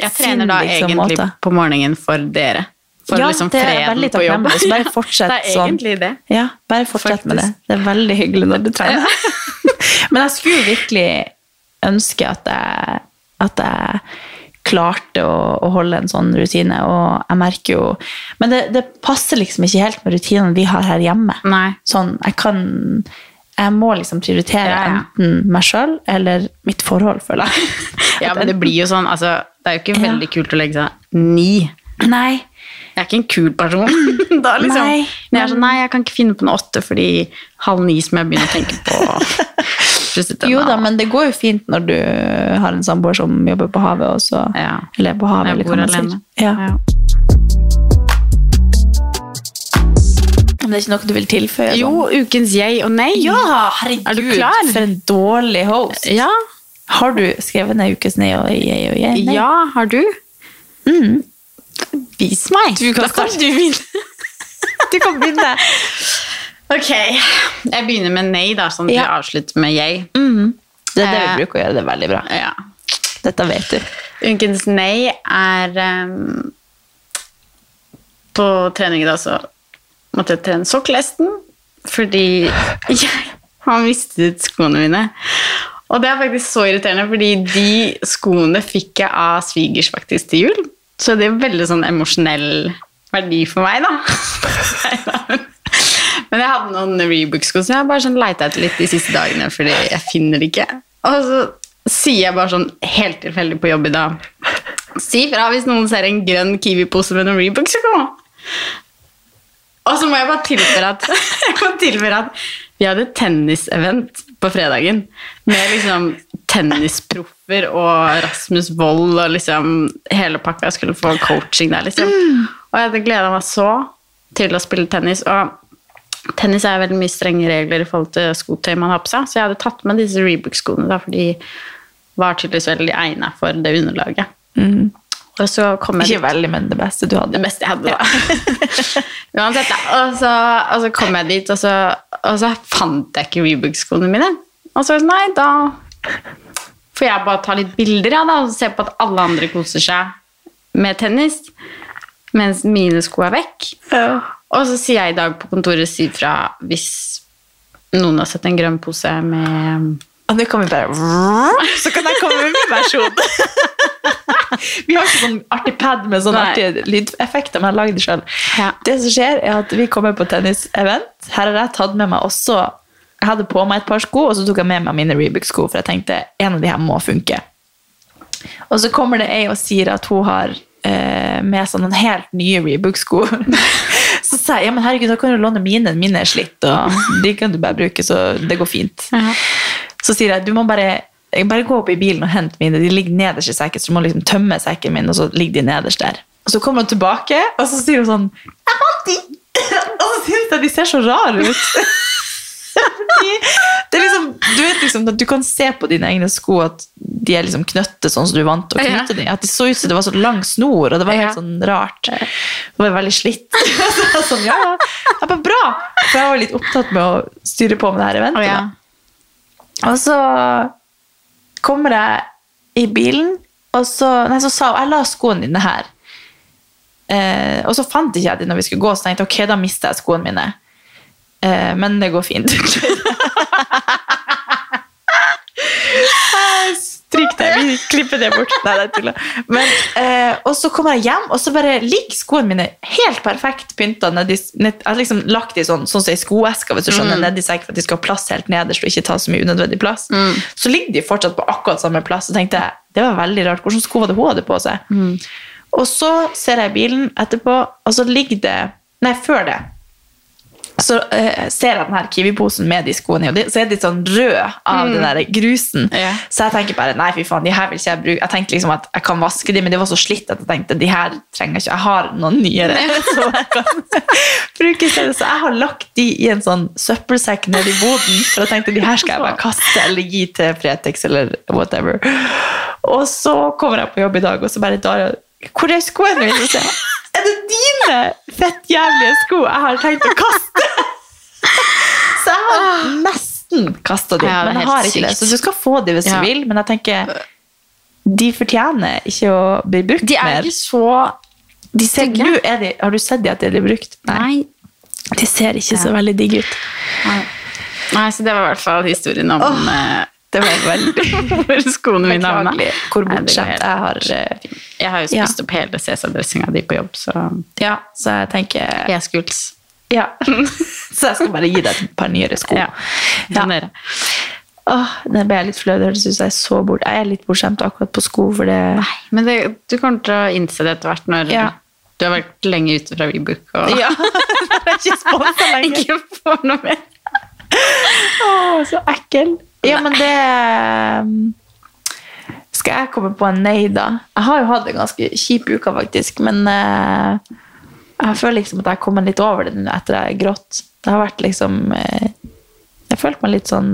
Jeg trener da liksom, egentlig måte. på morgenen for dere. For Ja, liksom freden på jobb. så bare fortsett det er sånn. egentlig det. Ja, bare fortsett med det. Det er veldig hyggelig når du trener. Men jeg skulle virkelig ønske at jeg, at jeg klarte å, å holde en sånn rutine, og jeg merker jo Men det, det passer liksom ikke helt med rutinene vi har her hjemme. Nei. Sånn, jeg kan Jeg må liksom prioritere Ja, ja. enten meg sjøl eller mitt forhold, føler jeg. Ja, men det blir jo sånn, altså, det er jo ikke veldig kult å legge seg ni. Nei. Jeg er ikke en kul person. da, liksom. Nei, Men jeg er sånn, nei, jeg kan ikke finne på noe åtte fordi halv ni som jeg begynner å tenke på. Jo da, men det går jo fint når du har en samboer som jobber på havet også. Ja. Eller på havet, eller hva man sier. Ja. Ja. Men det er ikke noe du vil tilføye? Jo, sånn? ukens jeg og nei. Ja, herregud. Er du klar? For en dårlig host. Ja. Har du skrevet ned ukens nei og jeg og jeg? Nei. ja, har du? Vis meg. Du kan da kan du begynne. Du kan begynne. Ok, jeg begynner med nei da, sånn at Ja. vi avslutter med jeg. Det er det vi Eh, bruker å gjøre. Det er veldig bra. Ja. Dette vet du. Ukens nei er um, På trening i dag så måtte jeg trene sokkelesten fordi jeg har mistet skoene mine. Og det er faktisk så irriterende, fordi de skoene fikk jeg av svigers faktisk til jul. Så det er veldig sånn emosjonell verdi for meg, da. Men- jeg hadde noen Rebook-sko som jeg bare sånn leita etter litt de siste dagene, fordi jeg finner det ikke. Og så sier jeg bare sånn helt tilfeldig på jobb i dag Si fra hvis noen ser en grønn Kiwi-pose med noen Rebook-sko. Og så må jeg bare tilføre at, jeg at vi hadde tennisevent på fredagen med liksom tennisproffer og Rasmus Wold og liksom hele pakka skulle få coaching der, liksom. Og jeg hadde gleda meg så til å spille tennis. Og tennis er veldig mye strenge regler i forhold til skotøy man har på seg, så jeg hadde tatt med disse Rebook-skoene, for de var tydeligvis veldig egna for det underlaget. Og så kom jeg Ikke veldig, men det beste du hadde. det beste jeg hadde, da. Uansett, da. Og så, og så kom jeg dit, og så, og så fant jeg ikke Rebook-skoene mine. Og så var jeg sånn, nei, da får jeg bare ta litt bilder ja, da, og se på at alle andre koser seg med tennis, mens mine sko er vekk. Og så sier jeg i dag på kontoret si fra hvis noen har sett en grønn pose med Og nå kan vi bare Så kan jeg komme med min versjon. vi har ikke sånn artig pad med sånne Nei. artige lydeffekter, men jeg lager det sjøl. Ja. Det som skjer, er at vi kommer på tennisevent. Her har jeg tatt med meg også Jeg hadde på meg et par sko, og så tok jeg med meg mine Rebook-sko, for jeg tenkte en av de her må funke. Og så kommer det ei og sier at hun har eh, med seg noen helt nye Rebook-sko. så sa jeg ja, men herregud, da kan du låne mine. Mine er slitt, og de kan du bare bruke, så det går fint. Så sier jeg du må bare, bare gå opp i bilen og hente mine. De ligger nederst i sekken, så du må liksom tømme sekken min, og så ligger de nederst der. Og så kommer hun tilbake, og så sier hun sånn Jeg fant de! og så syns jeg de ser så rare ut. Det er liksom, du vet liksom at du kan se på dine egne sko at de er liksom knøttet sånn som du er vant til å Ja. knytte dem. At de så ut som det var så lang snor, og det var helt Ja. sånn rart. Det var veldig slitt. Så jeg sånn, ja. Jeg bare, bra! For jeg var litt opptatt med å styre på med det her eventet. Ja. Og så kommer jeg i bilen, og så, nei, så sa hun jeg la skoene dine her. Eh, og så fant ikke jeg dem når vi skulle gå, så tenkte jeg ok, da mister jeg skoene mine. Eh, men det går fint. Stryk det, vi klipper det bort. Nei, det er tulla. Men, eh, og så kommer jeg hjem, og så bare ligger skoene mine helt perfekt pynta. nedi- ned- Jeg har liksom lagt dem sånn, sånn som i skoeska, hvis du skjønner, nedi sekk for at de skal ha plass helt nederst og ikke ta så mye unødvendig plass. Så ligger de fortsatt på akkurat samme plass, og tenkte jeg, det var veldig rart. Hvordan sko var det hun hadde på seg? Og så ser jeg bilen etterpå, og så ligger det Nei, før det. Så uh, ser jeg den her Kiwi-posen med de skoene i, og de, så er de sånn røde av den der grusen. Så jeg tenker bare, nei fy faen, de her vil ikke jeg bruke. Jeg tenkte liksom at jeg kan vaske de, men de var så slitt at jeg tenkte, de her trenger jeg ikke. Jeg har noen nyere som jeg kan bruke i stedet. Så jeg har lagt de i en sånn søppelsekk nede i boden, for jeg tenkte, de her skal jeg bare kaste eller gi til Fretex eller whatever. Og så kommer jeg på jobb i dag, og så bare, Daria, hvor er skoene mine? Så sier jeg, det dine fettjævlige sko jeg har tenkt å kaste? Så jeg har nesten kasta dem, Ja, men jeg har ikke det. Så du skal få dem hvis Ja. du vil, men jeg tenker de fortjener ikke å bli brukt mer. De er mer. ikke så De ser, du, de, har du sett de at de er brukt? Nei. De ser ikke så veldig digge ut. Nei, så det var i hvert fall historien om eh, Det var veldig hvor skoene mine havna. bortskjemt jeg har eh, Jeg har jo Ja. spist opp hele Cæsar-dressinga di på jobb, så Ja, så jeg tenker jeg skuls. Ja. Så jeg skal bare gi deg et par nyere sko. Ja. ja. Åh, det ble jeg litt flau. Det høres ut som jeg er så bort. Jeg er litt bortskjemt akkurat på sko, for det Nei, men det, du kommer til å innse det etter hvert når Ja. du har vært lenge ute fra Vibuk. og Ja, jeg er ikke sponsa lenger. ikke får noe mer. Å, så ekkel. Ja, men det um, Skal jeg komme på en nei, da? Jeg har jo hatt en ganske kjip uke, faktisk, men eh, jeg føler liksom at jeg har kommet litt over det etter jeg har grått. Det har vært liksom eh, Jeg følte meg litt sånn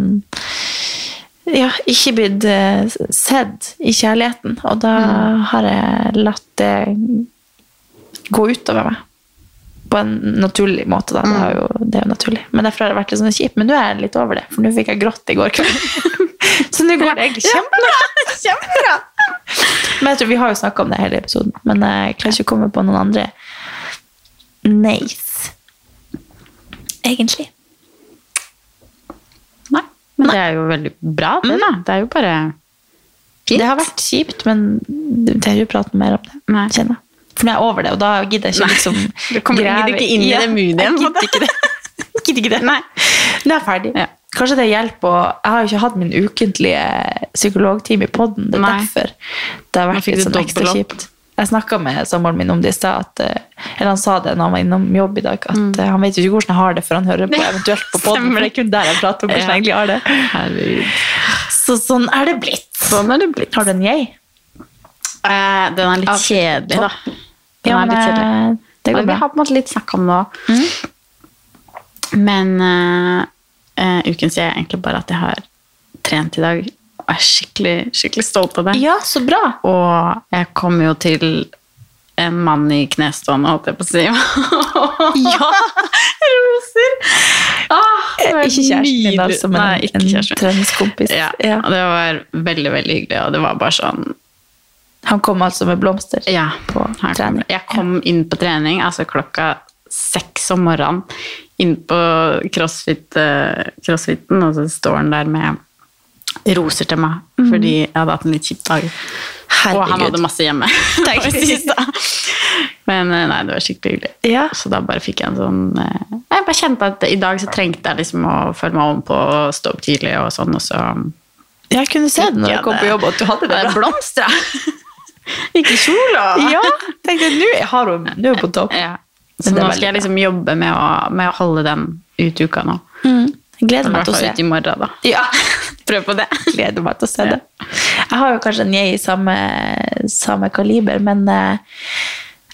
ja, ikke blitt eh, sett i kjærligheten, og da har jeg latt det gå utover meg. På en naturlig måte, da. Det er jo, det er jo naturlig. Men derfor har det vært litt sånn kjipt. Men nå er jeg litt over det, for nå fikk jeg grått i går kveld. Så nå går det egentlig kjempebra. kjempebra. Men jeg tror vi har jo snakka om det hele episoden, men jeg klarer ikke å komme på noen andre nice. Egentlig. Nei, men det er jo veldig bra, det da. Det er jo bare fint. Det har vært kjipt, men det er jo prate mer om det. Nei. Kjenner jeg. For nå er jeg over det, og da gidder jeg ikke liksom Du kommer gidder ikke inn i det munnet. igjen, Jeg gidder ikke det. Gidder ikke det. Nei. Nå er jeg ferdig. Ja. Kanskje det hjelper å Jeg har jo ikke hatt min ukentlige psykologtime i poden. Det er Nei. derfor det har vært litt sånn ekstra kjipt. Jeg snakka med samboeren min om det i stad. eh, Eller han sa det når han var innom jobb i dag, at mm. han vet jo ikke hvordan jeg har det før han hører på eventuelt på poden. For det er kun der jeg prater om hvordan Ja. jeg egentlig har det. Herregud. Så sånn er det blitt. Sånn er det blitt. Har du en jeg? Eh, den er litt kjedelig, da. Den Ja, er men litt kjedelig. eh, det Men bra. vi har på en måte litt snakk om det òg. Men uh, uh, uken sier jeg er egentlig bare at jeg har trent i dag. Og er skikkelig, skikkelig stolt av det. Ja, så bra. Og jeg kom jo til en mann i knestående, holdt jeg på å si. Ja. Roser! Ah, det var Ikke kjæresten din, nydelig. altså, men Nei, en, en min. treningskompis. Ja, Ja. det var veldig, veldig hyggelig, og det var bare sånn Han kom altså med blomster Ja, på trening. jeg kom inn på trening, altså klokka seks om morgenen, inn på crossfit, eh, crossfiten, og så står han der med roser til meg, fordi jeg hadde hatt en litt kjip dag. Og han hadde masse hjemme. Men eh, nei, det var skikkelig hyggelig. Ja. Så da bare fikk jeg en sånn eh, Jeg bare kjente at i dag så trengte jeg liksom å føle meg om på å stå opp tidlig og sånn, og så Jeg kunne se det når jeg du kom på jobb, at du hadde det er bra. Ikke kjola? Ja, tenkte nå har hun, nå på topp. Ja. Så nå skal jeg liksom jobbe med å, med å holde den ut uka nå. Mm. gleder meg til å se. ut i morgen, da. Ja, Prøv på det. gleder meg til å se det. Jeg har jo kanskje en jeg i samme, samme kaliber, men eh,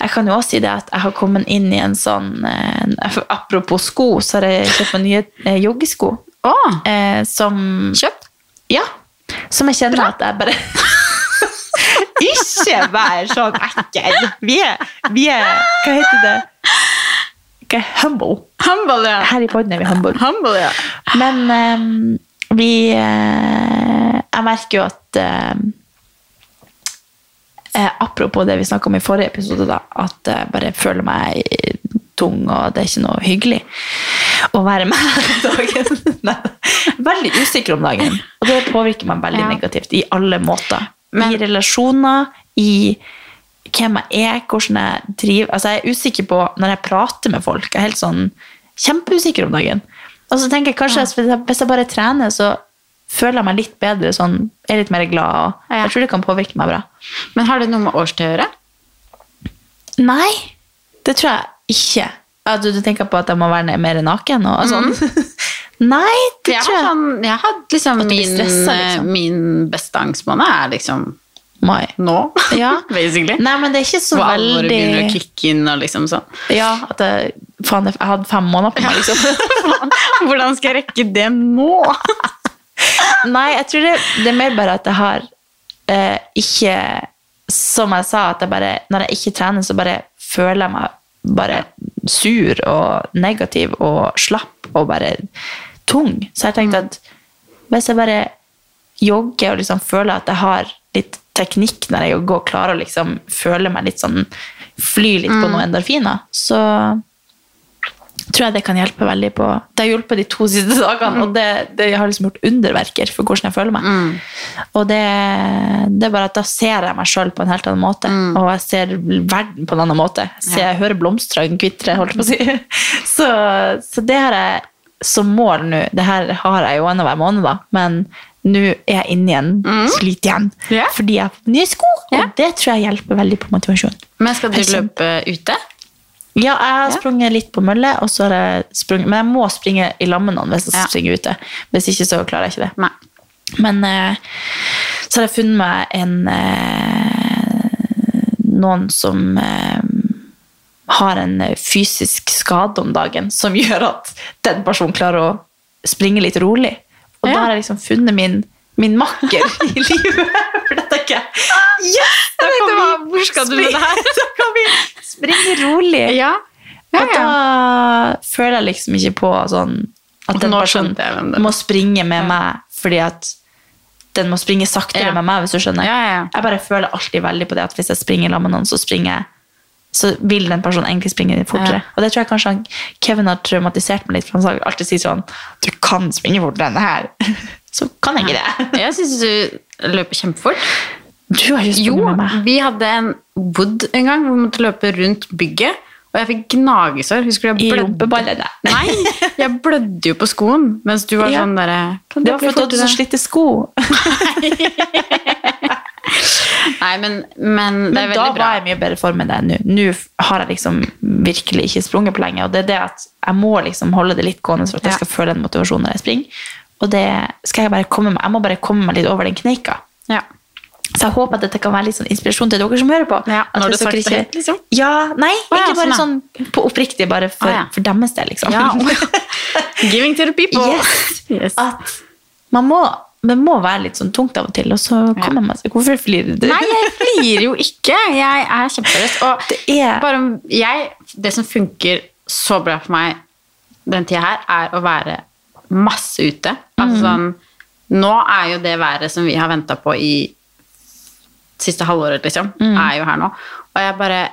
jeg kan jo også si det at jeg har kommet inn i en sånn eh, Apropos sko, så har jeg kjøpt meg nye eh, joggesko. Oh. Eh, som kjøpt! Ja. Som jeg kjenner at jeg bare Ikke vær sånn ekkel! Vi er, vi er Hva heter det? Hva er humble? Humble, ja. Her i podden er vi humble. Humble, ja. Men um, vi uh, Jeg merker jo at uh, Apropos det vi snakka om i forrige episode, da, at jeg bare føler meg tung, og det er ikke noe hyggelig å være med om dagen. Veldig usikker om dagen, og det påvirker meg veldig Ja. negativt i alle måter. Men- I relasjoner, i hvem jeg er, hvordan jeg driver Altså, jeg er usikker på når jeg prater med folk. Jeg er helt sånn kjempeusikker om dagen. Og så tenker jeg kanskje at hvis jeg- bare trener, så føler jeg meg litt bedre, sånn, er litt mer glad, og Ja. jeg tror det kan påvirke meg bra. Men har det noe med årstid å gjøre? Nei, det tror jeg ikke. Ja, du, du tenker på at jeg må være mer naken og sånn? Nei, det Jeg tror jeg. sånn, jeg har liksom At min, stresset, eh, liksom. min beste angstmåned er liksom Mai. nå, Ja. basically. Nei, men det er ikke så Hvor alvoret begynner å veldig kicke inn og liksom sånn. Ja, at jeg, faen, jeg hadde fem måneder på meg, liksom. Hvordan skal jeg rekke det nå? Nei, jeg tror det, det er mer bare at jeg har eh, ikke Som jeg sa, at jeg bare, når jeg ikke trener, så bare føler jeg meg bare sur og negativ og slapp og bare tung. Så jeg tenkte at hvis jeg bare jogger og liksom føler at jeg har litt teknikk når jeg jogger og klarer å liksom føle meg litt sånn fly litt på noen endorfiner, så tror jeg det kan hjelpe veldig på Det har hjulpet de to siste dagene, og det, det har liksom gjort underverker for hvordan jeg føler meg. Og det, det er bare at da ser jeg meg sjøl på en helt annen måte, og jeg ser verden på en annen måte. Jeg, ja. hører blomstene kvitre, holdt på å si. Så, så det har jeg som mål nå. Det her har jeg jo annenhver måned, da, men nå er jeg inne igjen, slit igjen, yeah. fordi jeg har fått nye sko, og det tror jeg hjelper veldig på motivasjon. Men skal du løpe ute? Ja, jeg har sprunget litt på mølle, og så har jeg sprunget, men jeg må springe i lag med noen hvis jeg Ja. springer ute. Hvis ikke så klarer jeg ikke det. Nei. Men eh, så har jeg funnet meg en eh, noen som eh, har en fysisk skade om dagen som gjør at den personen klarer å springe litt rolig. Og da har jeg liksom funnet min, min makker i livet. For da tenker jeg yes, da kan vi hvor skal du med det her? Da kan vi springe rolig. Ja. Og da føler jeg liksom ikke på sånn at den personen er. må springe med meg fordi at den må springe saktere Ja. med meg, hvis du skjønner. Ja, ja, ja. Jeg bare føler alltid veldig på det at hvis jeg springer sammen med noen, så springer jeg så vil den personen egentlig springe fortere. Ja. Og det tror jeg kanskje han, Kevin har traumatisert meg litt, for han sa- alltid sier sånn Du kan springe fortere enn det her. Så kan jeg ikke det. Jeg syns du løper kjempefort. Du har ikke Jo, sprunget med meg. vi hadde en wood en gang hvor vi måtte løpe rundt bygget. Og jeg fikk gnagesår. Husker du jeg blødde? Nei, jeg blødde jo på skoen, mens du var Ja. sånn derre Det var fordi du hadde så slitte sko. Nei, men, men det er da veldig bra. var jeg mye bedre form enn det nå. Nå har jeg liksom virkelig ikke sprunget på lenge, og det er det at jeg må liksom holde det litt gående for at jeg skal føle den motivasjonen når jeg springer. Og det skal jeg bare komme meg, jeg må bare komme meg litt over den kneika. Ja. Så jeg håper at dette kan være litt sånn inspirasjon til dere som hører på. Ja, når du sagt det ikke- høyt, liksom? Ja, nei, Å, ja, egentlig bare sånn, sånn på oppriktig, bare for, Å, ja. for deres del, liksom. Ja. Giving to the people. Yes. Yes. At man må, det må være litt sånn tungt av og til, og så kommer man seg Hvorfor flirer du? Nei, jeg flirer jo ikke. Jeg er kjempeseriøs. Og Det er- bare jeg, det som funker så bra for meg den tida her, er å være masse ute. Altså sånn Nå er jo det været som vi har venta på i siste halvåret, liksom, er jo her nå. Og jeg bare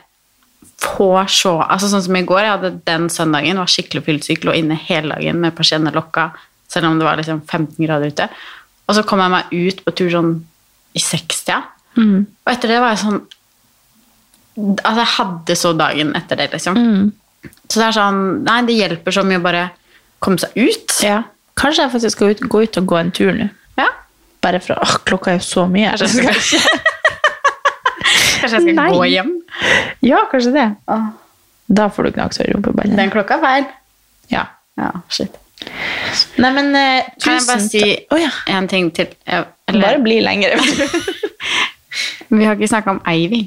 får så Altså sånn som i går, jeg hadde den søndagen, var skikkelig fyllesyk, lå inne hele dagen med persienner lokka, selv om det var liksom 15 grader ute. Og så kom jeg meg ut på tur sånn i 60 Og etter det var jeg sånn Altså, jeg hadde så dagen etter det, liksom. Så det er sånn Nei, det hjelper så mye å bare komme seg ut. Ja. Kanskje jeg faktisk skal ut, gå ut og gå en tur nå. Bare for åh, klokka er jo så mye. Kanskje jeg skal, Kanskje jeg skal Nei. gå hjem. Ja, kanskje det. Da får du gnagsår i rumpeballen. Den klokka er feil. Ja. Ja, shit. Nei, men eh, Kan jeg bare si oh, ja. en ting til? Eller, Bare bli lengre. vi har ikke snakka om Ivy.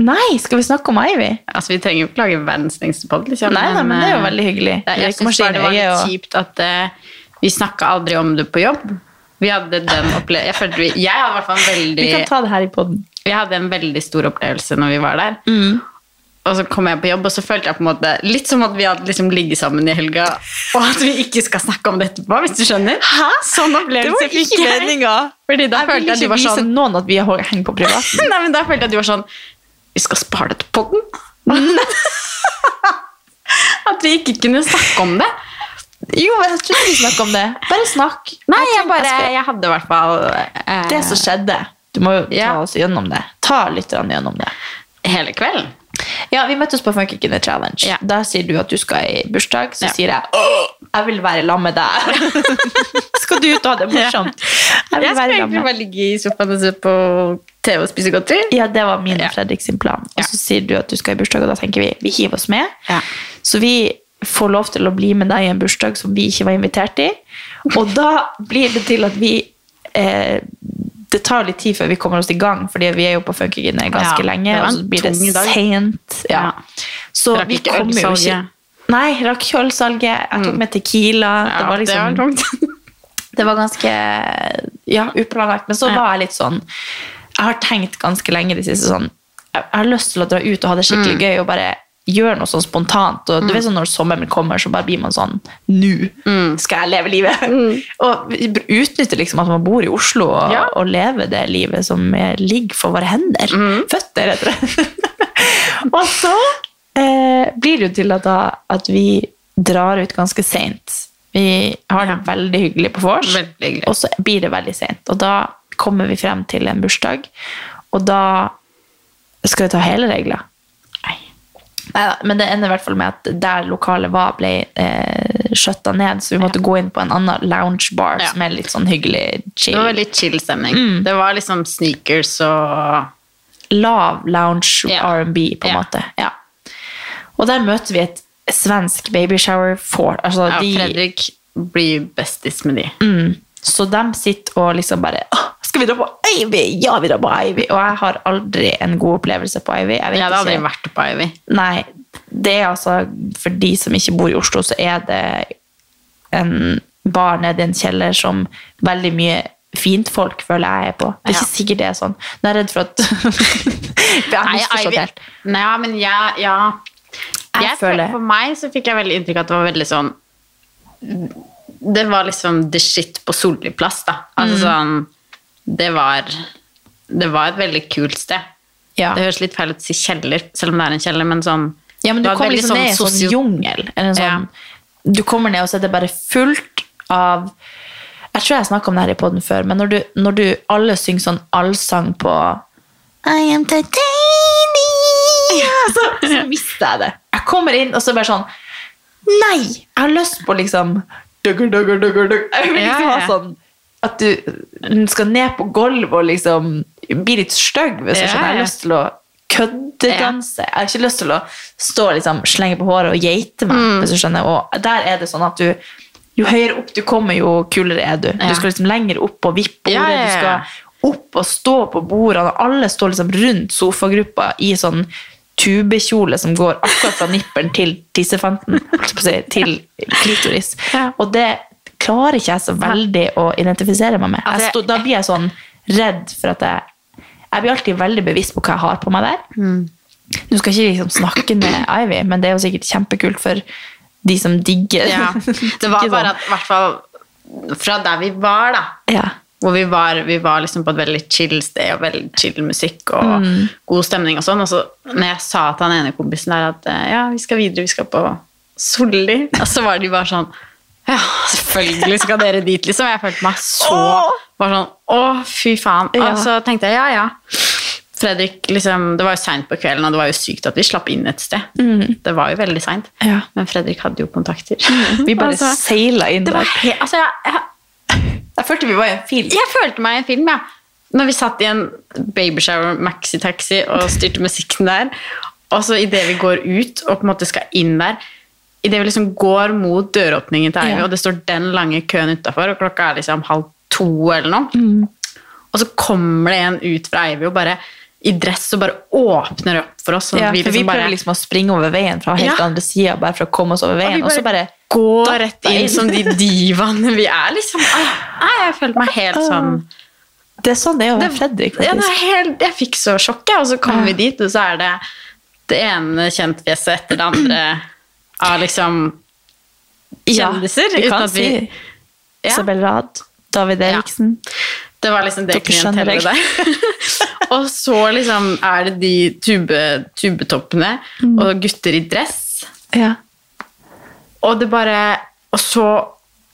Nei, skal vi snakke om Ivy? Altså, Vi trenger jo ikke lage verdens lengste pod, liksom. Nei, nei, men det er jo eh, veldig hyggelig. Jeg syns bare det var litt kjipt at uh, vi snakka aldri om det på jobb. Vi hadde den opplevelsen jeg, jeg hadde i hvert fall en veldig Vi kan ta det her i podden. Vi hadde en veldig stor opplevelse når vi var der. Og så kom jeg på jobb, og så følte jeg på en måte litt som at vi hadde liksom ligget sammen i helga, og at vi ikke skal snakke om det etterpå, hvis du skjønner. Hæ? Sånn opplevelse fikk jeg. Fordi da Jeg følte jeg at du var sånn... vise sånn noen at vi hengt på privaten. Nei, men da følte jeg at du var sånn Vi skal spare det til podden. at vi ikke kunne snakke om det. Jo, men jeg tror vi snakker om det. Bare snakk. Nei, jeg bare Jeg hadde i hvert fall eh, Det som skjedde. Du må jo ta Ja. oss gjennom det. Ta lytterne gjennom det. hele kvelden. Ja, Vi møttes på Funkygine Challenge. Ja. Da sier du at du skal i bursdag. Så Ja. sier jeg jeg vil være sammen med deg. skal du ut og ha det morsomt? Jeg Jeg skulle egentlig bare ligge i sofaen og se på TV og spise godteri. Ja, det var min og. Fredrik sin plan. Og så sier du at du skal i bursdag, og da tenker vi vi hiver oss med. Ja. Så vi får lov til å bli med deg i en bursdag som vi ikke var invitert i. Og da blir det til at vi eh, Det tar litt tid før vi kommer oss i gang, fordi vi er jo på Funkygine ganske Ja, lenge, og så blir det seint. sent. Ja. Så vi kommer jo ikke. Nei, rakk ikke ølsalget. Jeg tok med Tequila. det var liksom det var tungt. det var ganske ja, uplanlagt. Men så var jeg litt sånn Jeg har tenkt ganske lenge det siste sånn Jeg jeg har lyst til å dra ut og ha det skikkelig Mm. gøy og bare gjøre noe sånn spontant. Og du vet sånn Når sommeren kommer, så bare blir man sånn Nå Mm. skal jeg leve livet! og utnytte liksom at man bor i Oslo og, Ja. og leve det livet som er, ligger for våre hender. Mm. Føtter, heter det. og så eh, blir det jo til at, da, at vi drar ut ganske seint. Vi har det veldig hyggelig på vors, og så blir det veldig sent. Og da kommer vi frem til en bursdag, og da skal vi ta hele regler. Neida, men det ender i hvert fall med at der lokalet var, ble eh, skjøtta ned, så vi måtte gå inn på en annen loungebar Ja. som er litt sånn hyggelig chill. Det var litt chill stemning. Mm. Det var liksom sneakers og lav lounge Ja. R&B, på en Ja. måte. Ja. Og der møter vi et svensk babyshower for altså ja, de, Fredrik blir bestis med de. mm, Så de sitter og liksom bare Skal vi dra på Ivy? Ja, vi drar på Ivy. Og jeg har aldri en god opplevelse på Ivy. Jeg Jeg hadde aldri ikke. vært på Ivy. Nei, det er altså For de som ikke bor i Oslo, så er det en bar nede i en kjeller som veldig mye fint folk føler jeg er på. Det er Ja. ikke sikkert det er sånn. Nå er jeg redd for at Jeg har Nei, misforstått Ivy- helt. Nei, men jeg, ja. Jeg Jeg føler, For meg så fikk jeg veldig inntrykk av at det var veldig sånn Det var liksom the shit på Solli plass, da. Altså Mm. sånn Det var Det var et veldig kult sted. Ja. Det høres litt feil ut å si kjeller, selv om det er en kjeller, men sånn Ja, men du kommer liksom ned i en sånn jungel. Eller en sånn, Du kommer ned, og så er det bare fullt av Jeg tror jeg snakka om det her i poden før, men når du, når du alle synger sånn allsang på I am titanium, så, så mister jeg det. Jeg kommer inn, og så bare sånn Nei! Jeg har lyst på liksom dugger, dugger, dugger, dugger. Jeg vil liksom ha sånn at du skal ned på gulvet og liksom bli litt stygg. Hvis jeg skjønner. Jeg har lyst til å køddedanse. Jeg har ikke lyst til å stå og liksom, slenge på håret og geite meg. Mm. hvis du skjønner. Og der er det sånn at du jo høyere opp du kommer, jo kulere er du. Ja. Du skal liksom lenger opp og vippe Ja, ja, ja. Du skal opp og stå på bordene, og alle står liksom rundt sofagruppa i sånn tubekjole som går akkurat fra nippelen til tissefanten, til klitoris. Og det klarer ikke jeg så veldig å identifisere meg med. Altså, stod, da blir jeg sånn redd for at jeg Jeg blir alltid veldig bevisst på hva jeg har på meg der. Mm. Nå skal ikke liksom snakke med Ivy, men det er jo sikkert kjempekult for de som digger Ja. Det var bare sånn. at, i hvert fall fra der vi var, da. ja. Hvor vi var, vi var liksom på et veldig chill sted og veldig chill musikk og Mm. god stemning og sånn. Og så når jeg sa til han ene kompisen der at eh, ja, vi skal videre, vi skal på Solli, og så var de bare sånn ja, selvfølgelig skal dere dit, liksom. Jeg følte meg så bare sånn Å, fy faen. Og så tenkte jeg ja, ja. Fredrik, liksom, Det var jo seint på kvelden, og det var jo sykt at vi slapp inn et sted. Det var jo veldig seint. Ja. Men Fredrik hadde jo kontakter. Vi bare Altså, seila inn der. altså, jeg, jeg, Jeg følte vi var i en film. jeg følte meg i en film, ja. Når vi satt i en babyshower maxitaxi og styrte musikken der, og så idet vi går ut og på en måte skal inn der Idet vi liksom går mot døråpningen til Eivind, Ja. og det står den lange køen utafor, og klokka er liksom halv to eller noe, Mm. og så kommer det en ut fra Eivind og bare i dress og bare åpner opp for oss. Sånn Ja, vi for vi liksom prøver bare liksom å springe over veien fra helt Ja. andre sida, bare for å komme oss over og veien, og så bare dapper rett inn som de divaene vi er, liksom. Nei, jeg følte meg helt sånn Det er sånn det er å være Fredrik, Ja, det faktisk. er helt, jeg fikk så sjokk, jeg. Og så kommer vi dit, og så er det det ene kjentfjeset etter det andre av liksom kjendiser. Ja, vi kan vi, si Ja. Isabel Rad, David Eriksen. det var liksom det klientellet der. og så liksom er det de tube, tubetoppene Mm. og gutter i dress. Ja. Og det bare Og så,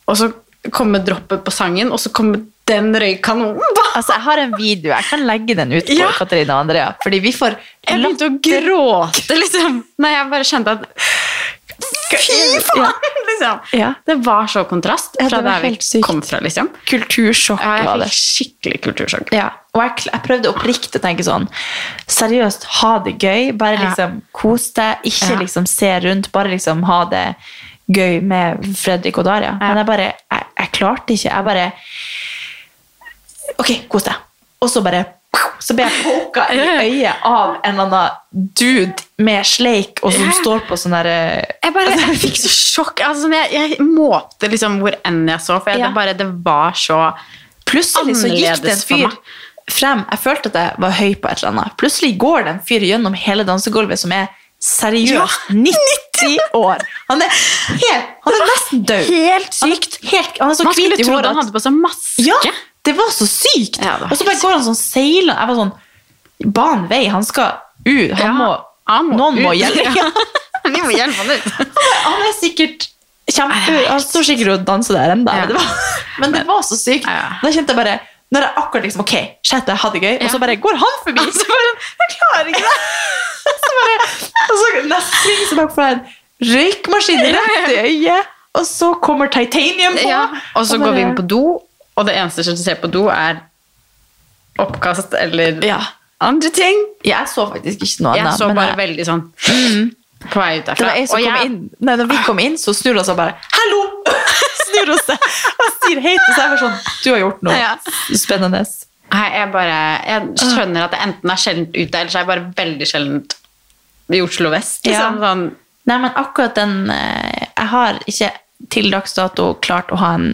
og så kommer droppet på sangen, og så kommer den røykkanonen. Altså, jeg har en video, jeg kan legge den ut på Ja. Katarina og Andrea, fordi vi får Jeg begynte å gråte, liksom. Nei, jeg bare skjønte at Fy faen! Liksom. Ja. Det var så kontrast fra det der vi sykt. kom fra, liksom. Kultursjokk Ja, var jeg det. fikk skikkelig kultursjokk. Ja, og jeg, jeg prøvde oppriktig å tenke sånn Seriøst, ha det gøy. Bare Ja. liksom kos deg. Ikke Ja. liksom se rundt. Bare liksom ha det gøy med Fredrik og Daria. Men jeg bare jeg, jeg klarte ikke. Jeg bare Ok, kos deg. Og så bare så ble jeg poka i øyet av en eller annen dude med sleik og som står på sånn derre Jeg, bare, jeg fikk så sjokk. Altså, jeg, jeg målte liksom hvor enn jeg så, for jeg, Ja. det, bare, det var så Plutselig så gikk det en fyr frem. Jeg følte at jeg var høy på et eller annet. Plutselig går det en fyr gjennom hele dansegulvet som er seriøst 90 år. Han er, helt, han er nesten død. Helt sykt. Helt, han er så Man skulle tro han hadde på seg maske. Ja, det var så sykt. Ja, var og så bare går han sånn seilende. Jeg var sånn Ban vei, han skal ut. Han Ja, må, han må noen må hjelpe Ja. Vi må hjelpe han ut. Han er sikkert kjempe Han står sikkert og danser der ennå. Men det var så sykt. Da kjente jeg bare Når jeg akkurat liksom Ok, shit, jeg hadde det gøy, og så bare går han forbi. Så bare Jeg klarer ikke det! Så bare, og så nesten så bare får jeg en røykmaskin rett i øyet, og så kommer titanium på. Ja. Og så og går vi inn på do, og det eneste som ser på do, er oppkast eller Ja. andre ting. Jeg så faktisk ikke noe Jeg så bare jeg- veldig sånn på vei ut Det var jeg som kom jeg- inn Nei, når vi kom inn, så snur han seg bare Hallo! snur hun seg og sier hei til seg. Jeg sånn, Du har gjort noe Ja. spennende. Nei, jeg bare Jeg skjønner at det enten er sjeldent ute, eller så er jeg bare veldig sjeldent i Oslo vest. Liksom. Ja. Sånn, Nei, men akkurat den eh, Jeg har ikke til dags dato klart å ha en,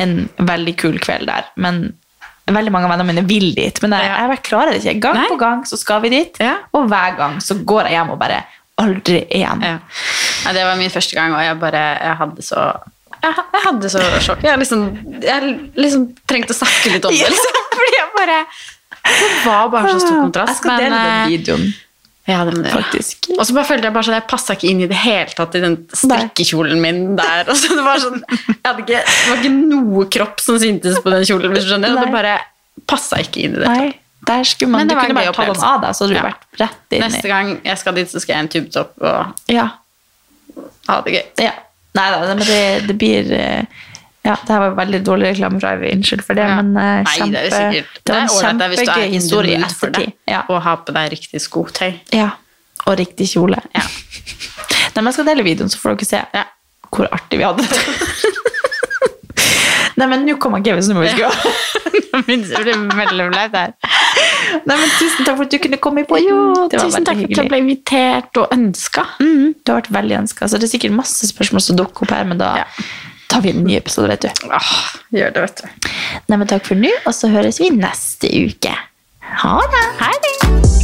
en veldig kul kveld der, men veldig mange av vennene mine vil dit. Men jeg, jeg klarer det ikke. Gang Nei. på gang så skal vi dit, Ja. og hver gang så går jeg hjem og bare Aldri igjen. ja. Det var min første gang, og jeg bare Jeg hadde så Jeg, jeg hadde så sjokk. Jeg, liksom, jeg liksom trengte å snakke litt om det, liksom. Fordi jeg bare Det var bare så stor kontrast. Jeg skal dele den eh, videoen, Ja, det må faktisk. Og så bare følte jeg bare sånn Jeg passa ikke inn i det hele tatt i den strikkekjolen min der. Og så det var sånn ikke, Det var ikke noe kropp som syntes på den kjolen. Hvis du skjønner. Og det bare passa ikke inn i det. Nei, der skulle man Men det Du kunne bare ta den av deg, så hadde du Ja. vært rett inn Neste gang jeg skal dit, så skal jeg ha en tubetopp og Ja. ha det gøy. ja. Nei da, men det, det blir eh, Ja, det her var veldig dårlig reklame fra Ivy. Unnskyld for det, Ja. men eh, Nei, det er sikkert det var en kjempegøy historie i ettertid. Ja. Og ha på deg riktig skotøy. ja. Og riktig kjole. Ja. Nei, men jeg skal dele videoen, så får dere se Ja. hvor artig vi hadde det. Nei, men nå kommer Kevin, så nå må vi gå. Min det blir veldig flaut her. Nei, men Tusen takk for at du kunne komme i podden. Jo, tusen takk for at jeg ble invitert og ønska. Mm, du har vært veldig ønska. Så det er sikkert masse spørsmål som dukker opp her, men da Ja. tar vi en ny episode, vet du. Åh, gjør det, vet du. Nei, men takk for nå, og så høres vi neste uke. Ha det! Ha